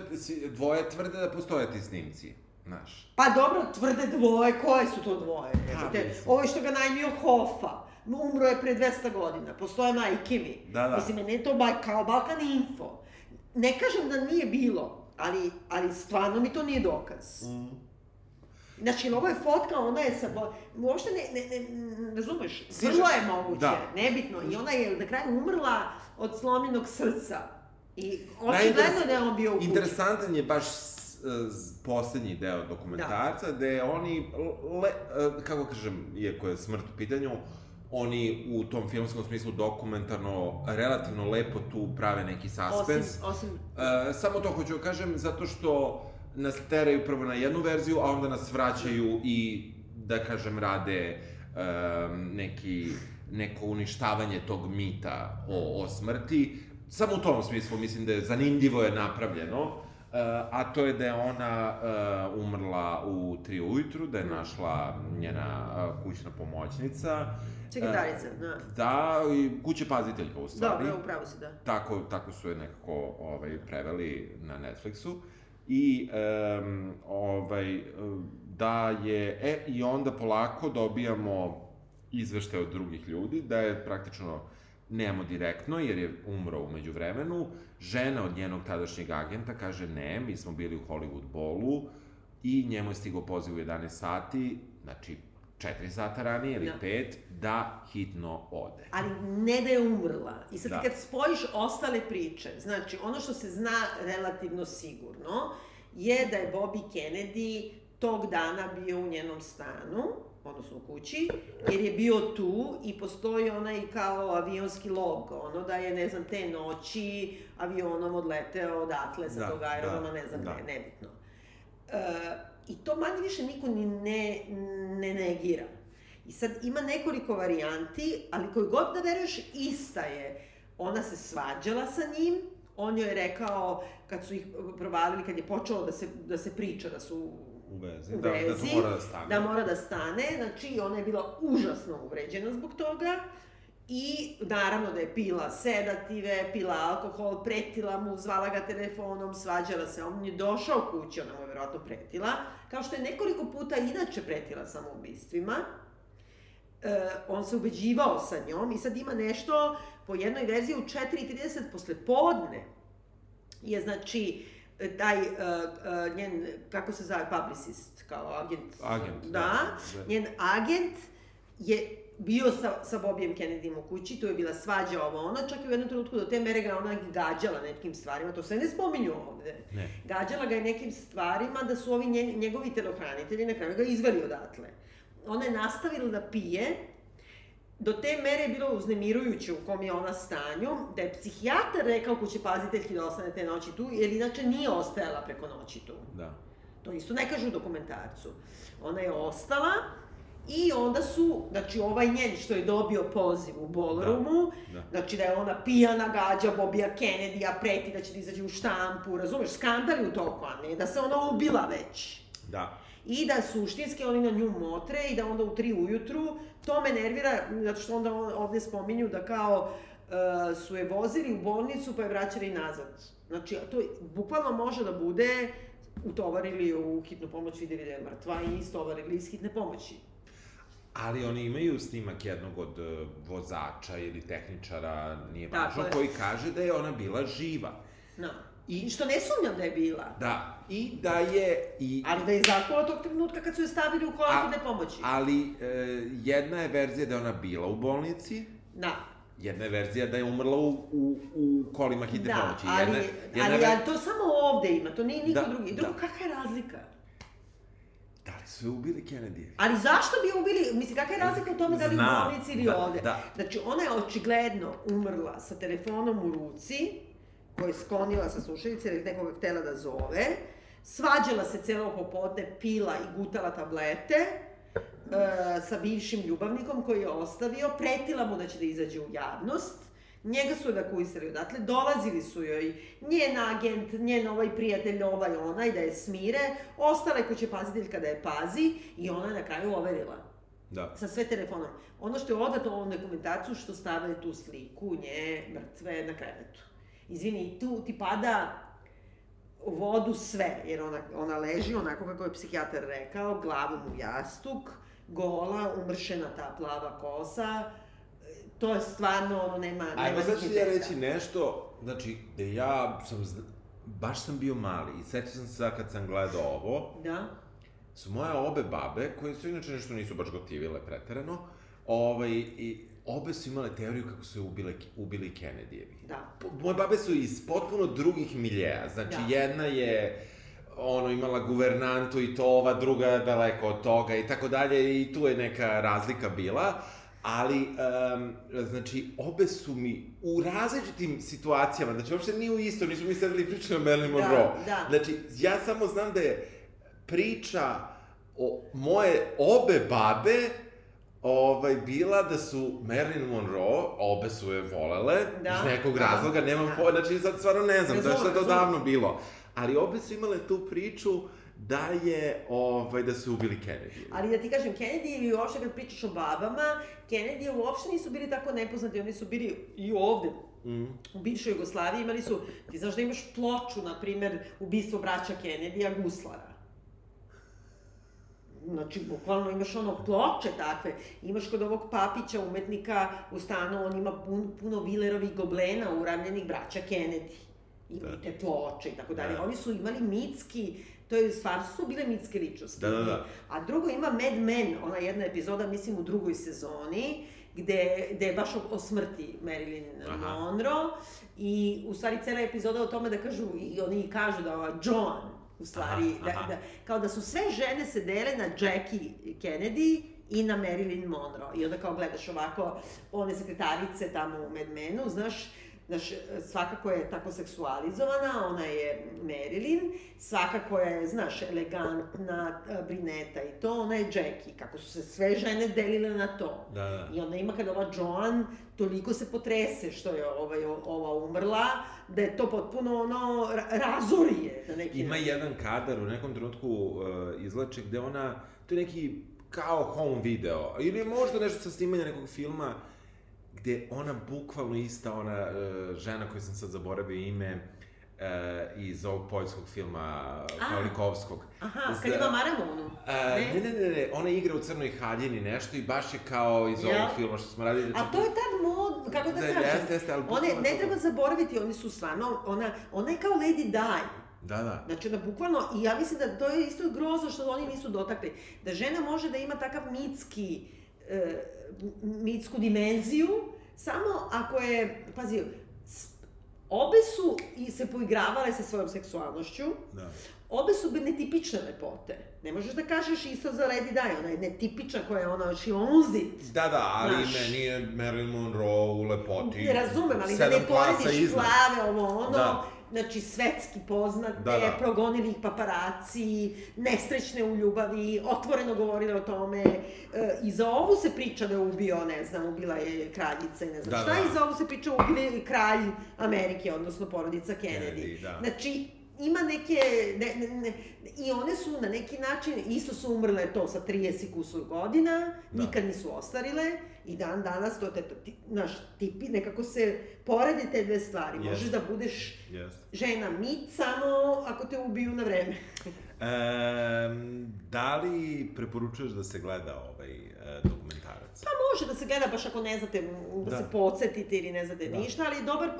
dvoje tvrde da postoje ti snimci, znaš. Pa dobro, tvrde dvoje, koje su to dvoje? Mislim. ovo je što ga najmio Hoffa. Umro je pre 200 godina, postoje majke mi. Da, da. Mislim, je to ba, kao Balkan Info. Ne kažem da nije bilo, ali, ali stvarno mi to nije dokaz. Mm. Znači, ovo je fotka, ona je sa... Uopšte ne, ne, ne, razumeš, vrlo je moguće, da. nebitno. I ona je na kraju umrla od slomljenog srca. I očigledno da je on bio u kući. Interesantan je baš poslednji deo dokumentarca, da. gde oni, le, e, kako kažem, iako je smrt u pitanju, oni u tom filmskom smislu dokumentarno, relativno lepo tu prave neki suspens. Osim, osim E, samo to hoću da kažem, zato što nas teraju prvo na jednu verziju, a onda nas vraćaju i, da kažem, rade e, neki, neko uništavanje tog mita o, o smrti. Samo u tom smislu mislim da je zanimljivo je napravljeno. A to je da je ona e, umrla u tri ujutru, da je našla njena e, kućna pomoćnica. sekretarica, da. Da, i kuće paziteljka u stvari. Dobro, upravo si, da. Tako, tako su je nekako ovaj, preveli na Netflixu. I um, ovaj, da je, e, i onda polako dobijamo izveštaje od drugih ljudi, da je praktično nemamo direktno, jer je umro umeđu vremenu. Žena od njenog tadašnjeg agenta kaže ne, mi smo bili u Hollywood bolu i njemu je stigao poziv u 11 sati, znači 4 sata ranije ili Da. 5, da hitno ode. Ali ne da je umrla. I sad Da. kad spojiš ostale priče, znači ono što se zna relativno sigurno je da je Bobby Kennedy tog dana bio u njenom stanu, odnosno kući, jer je bio tu i postoji onaj kao avionski log, ono da je, ne znam, te noći avionom odleteo odatle sa Da, tog aerodroma, da, ne znam da. gde, nebitno. E, I to manje više niko ni ne, ne negira. I sad ima nekoliko varijanti, ali koju god da veruješ, ista je. Ona se svađala sa njim, on joj je rekao, kad su ih provalili, kad je počelo da se, da se priča da su U vezi, u da, vezi, da mora da stane. da mora da stane, znači ona je bila užasno uvređena zbog toga i naravno da je pila sedative, pila alkohol, pretila mu, zvala ga telefonom, svađala se, on je došao kući, ona mu je verovatno pretila, kao što je nekoliko puta inače pretila samoubistvima, e, on se ubeđivao sa njom i sad ima nešto po jednoj verziji u 4.30 posle podne je znači taj uh, njen, kako se zove, publicist, kao agent. Agent, da, Da, da. njen agent je bio sa, sa Bobijem Kennedyjem u kući, tu je bila svađa ovo ono, čak i u jednom trenutku do te mere ga ona gađala nekim stvarima, to se ne spominju ovde. Ne. Gađala ga je nekim stvarima da su ovi njegovi telohranitelji na kraju ga izveli odatle. Ona je nastavila da pije, do te mere je bilo uznemirujuće u kom je ona stanju, da je psihijatar rekao kuće paziteljki da ostane te noći tu, jer inače nije ostajala preko noći tu. Da. To isto ne kažu u dokumentarcu. Ona je ostala i onda su, znači ovaj njen što je dobio poziv u ballroomu, Da, da. znači da je ona pijana gađa Bobija Kennedy-a, preti da će da izađe u štampu, razumeš, skandali u toku, a ne da se ona ubila već. Da. I da suštinski oni na nju motre i da onda u tri ujutru, to me nervira, zato što onda on- ovde spominju da kao e, su je vozili u bolnicu pa je vraćali nazad. Znači, to bukvalno može da bude utovarili u hitnu pomoć, videli da je mrtva i istovarili iz hitne pomoći. Ali oni imaju snimak jednog od uh, vozača ili tehničara, nije važno, koji kaže da je ona bila živa. No. I što ne sumnjam da je bila. Da, i da je... I, Ali da je zakuvala tog trenutka kad su je stavili u kola A- hitne pomoći. ali e, jedna je verzija da je ona bila u bolnici, Da. jedna je verzija da je umrla u, u, u kolima hitne Da, pomoći. ali, Jedna, jedna ali, ver- ali to samo ovde ima, to nije niko Da, drugi. Drugo, da. kakva je razlika? Da li su je ubili Kennedy? Ali zašto bi ubili, mislim, kakva je razlika u tome da li u Znam, bolnici ili da, ovde? da. Znači, ona je očigledno umrla sa telefonom u ruci, koju je sklonila sa slušalice je nekoga htela da zove, svađala se celo popodne, pila i gutala tablete, e, sa bivšim ljubavnikom koji je ostavio, pretila mu da će da izađe u javnost, njega su evakuisali odatle, dolazili su joj njen agent, njen ovaj prijatelj, ovaj onaj, da je smire, ostala je kuće paziteljka da je pazi i ona je na kraju overila Da. sa sve telefonom. Ono što je odato ovom dokumentarcu, što stave tu sliku nje mrtve na krevetu. Izvini, tu ti pada u vodu sve, jer ona, ona leži onako kako je psihijatar rekao, glavom u jastuk, gola, umršena ta plava kosa, to je stvarno, ono, nema, nema Ajmo sad ću ja reći nešto, znači, da ja sam, baš sam bio mali i sećam sam se kad sam gledao ovo, Da? su moje obe babe, koje su inače nešto nisu baš gotivile preterano, ovaj, i obe su imale teoriju kako su je ubile, ubili Kennedyjevi. Da. Moje babe su iz potpuno drugih miljeja, znači Da. jedna je ono imala guvernantu i to ova druga je daleko od toga i tako dalje i tu je neka razlika bila, ali um, znači obe su mi u različitim situacijama, znači uopšte nije u isto, nismo mi sedeli pričali o Marilyn Da, Monroe. da. Znači ja samo znam da je priča o moje obe babe ovaj, bila da su Marilyn Monroe, obe su je volele, Da, iz nekog da, razloga, nemam da. po, znači sad stvarno ne znam Razumem, zašto je to davno bilo. Ali obe su imale tu priču da je, ovaj, da su ubili Kennedy. Ali da ti kažem, Kennedy i uopšte kad pričaš o babama, Kennedy uopšte nisu bili tako nepoznati, oni su bili i ovde, Mm. u bivšoj Jugoslaviji imali su, ti znaš da imaš ploču, na primer, ubistvo braća Kennedy-a Guslara. Znači, bukvalno imaš ono ploče takve. Imaš kod ovog papića, umetnika, u stanu, on ima pun, puno vilerovih goblena uramljenih braća Kennedy. Ima Da. te ploče i tako dalje. Da. Oni su imali mitski, to je, stvar su bile mitske ličnosti. Da, da, da. A drugo ima Mad Men, ona jedna epizoda, mislim, u drugoj sezoni, gde, gde je baš o, o smrti Marilyn Aha. Monroe i u stvari cela epizoda o tome da kažu, i oni kažu da ova Joan, u stvari, Aha, da, aha. da, kao da su sve žene se dele na Jackie Kennedy i na Marilyn Monroe. I onda kao gledaš ovako one sekretarice tamo u Mad Menu, znaš, Znaš, svakako je tako seksualizovana, ona je Marilyn, svakako je, znaš, elegantna, e, brineta i to, ona je Jackie, kako su se sve žene delile na to. Da, da. I onda ima kad ova Joan toliko se potrese što je ovaj, ova umrla, da je to potpuno ono, ra- razori je na neki Ima način. jedan kadar u nekom trenutku uh, izlače gde ona, to je neki kao home video, ili možda nešto sa snimanja nekog filma, gde ona bukvalno ista ona uh, žena koju sam sad zaboravio ime, uh, iz ovog poljskog filma A. Pavlikovskog. Aha, Za- kad ima Maramonu. A, ne, ne, ne, ne, ona igra u Crnoj haljini nešto i baš je kao iz Jel? ovog filma što smo radili. A to je tad mod, kako da, Da, kažem, jeste, jeste, ali one, ne to- treba zaboraviti, oni su stvarno, ona, ona je kao Lady Di. Da, da. Znači, ona bukvalno, i ja mislim da to je isto grozno što oni nisu dotakli, da žena može da ima takav mitski, e, mitsku dimenziju, samo ako je, pazi, obe su i se poigravale sa svojom seksualnošću, da. obe su netipične lepote. Ne možeš da kažeš isto za Lady Di, ona je netipična koja je ona, it. Da, da, ali Znaš. meni je Marilyn Monroe u lepoti. Ne razumem, ali da ne porediš plave, ovo ono, Da. Znači svetski poznate, Da, da. progonili ih paparaci, nesrećne u ljubavi, otvoreno govorile o tome. E, I za ovu se priča da je ubio, ne znam, ubila je kraljica i ne znam Da, šta, da. i za ovu se priča ubili je kralj Amerike, odnosno porodica Kennedy. Kennedy, da. Znači, ima neke, ne, ne, ne, i one su na neki način, isto su umrle to sa 30 i kusur godina, Da. nikad nisu ostarile, i dan danas to te, ti, naš, tipi, nekako se porede te dve stvari. Jeste. Možeš da budeš Jeste. žena mit samo ako te ubiju na vreme. Um, da li preporučuješ da se gleda ovaj e, dokumentarac? Pa može da se gleda baš ako ne znate da, Da. se podsjetite ili ne znate Da. ništa, ali je dobar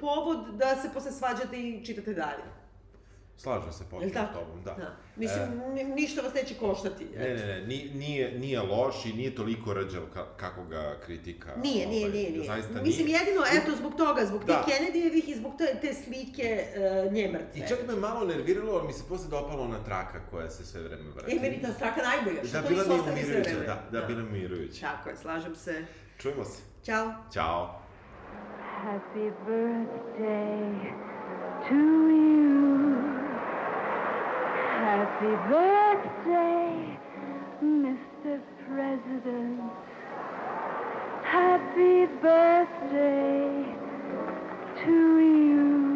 povod da se posle svađate i čitate dalje. Slažem se potpuno s tobom, da. da. Mislim, ni- ništa vas neće koštati. Ne, ne, ne, ni- nije, nije loš i nije toliko rđav ka, kako ga kritika. Nije, nije, ovaj, nije, nije. Zaista Mislim, nije. jedino, eto, zbog toga, zbog Da. tih Kennedyjevih i zbog te, te slike uh, nje mrtve. I čak me malo nerviralo, ali mi se posle dopala ona traka koja se sve vreme vrati. E, meni ta straka najbolja, što Da, to bila nisu mi ostali sve vreme. da, da, bila mi umirujuća. Tako je, slažem se. Čujemo se. Ćao. Ćao. Happy birthday to you. Happy birthday, Mr. President. Happy birthday to you.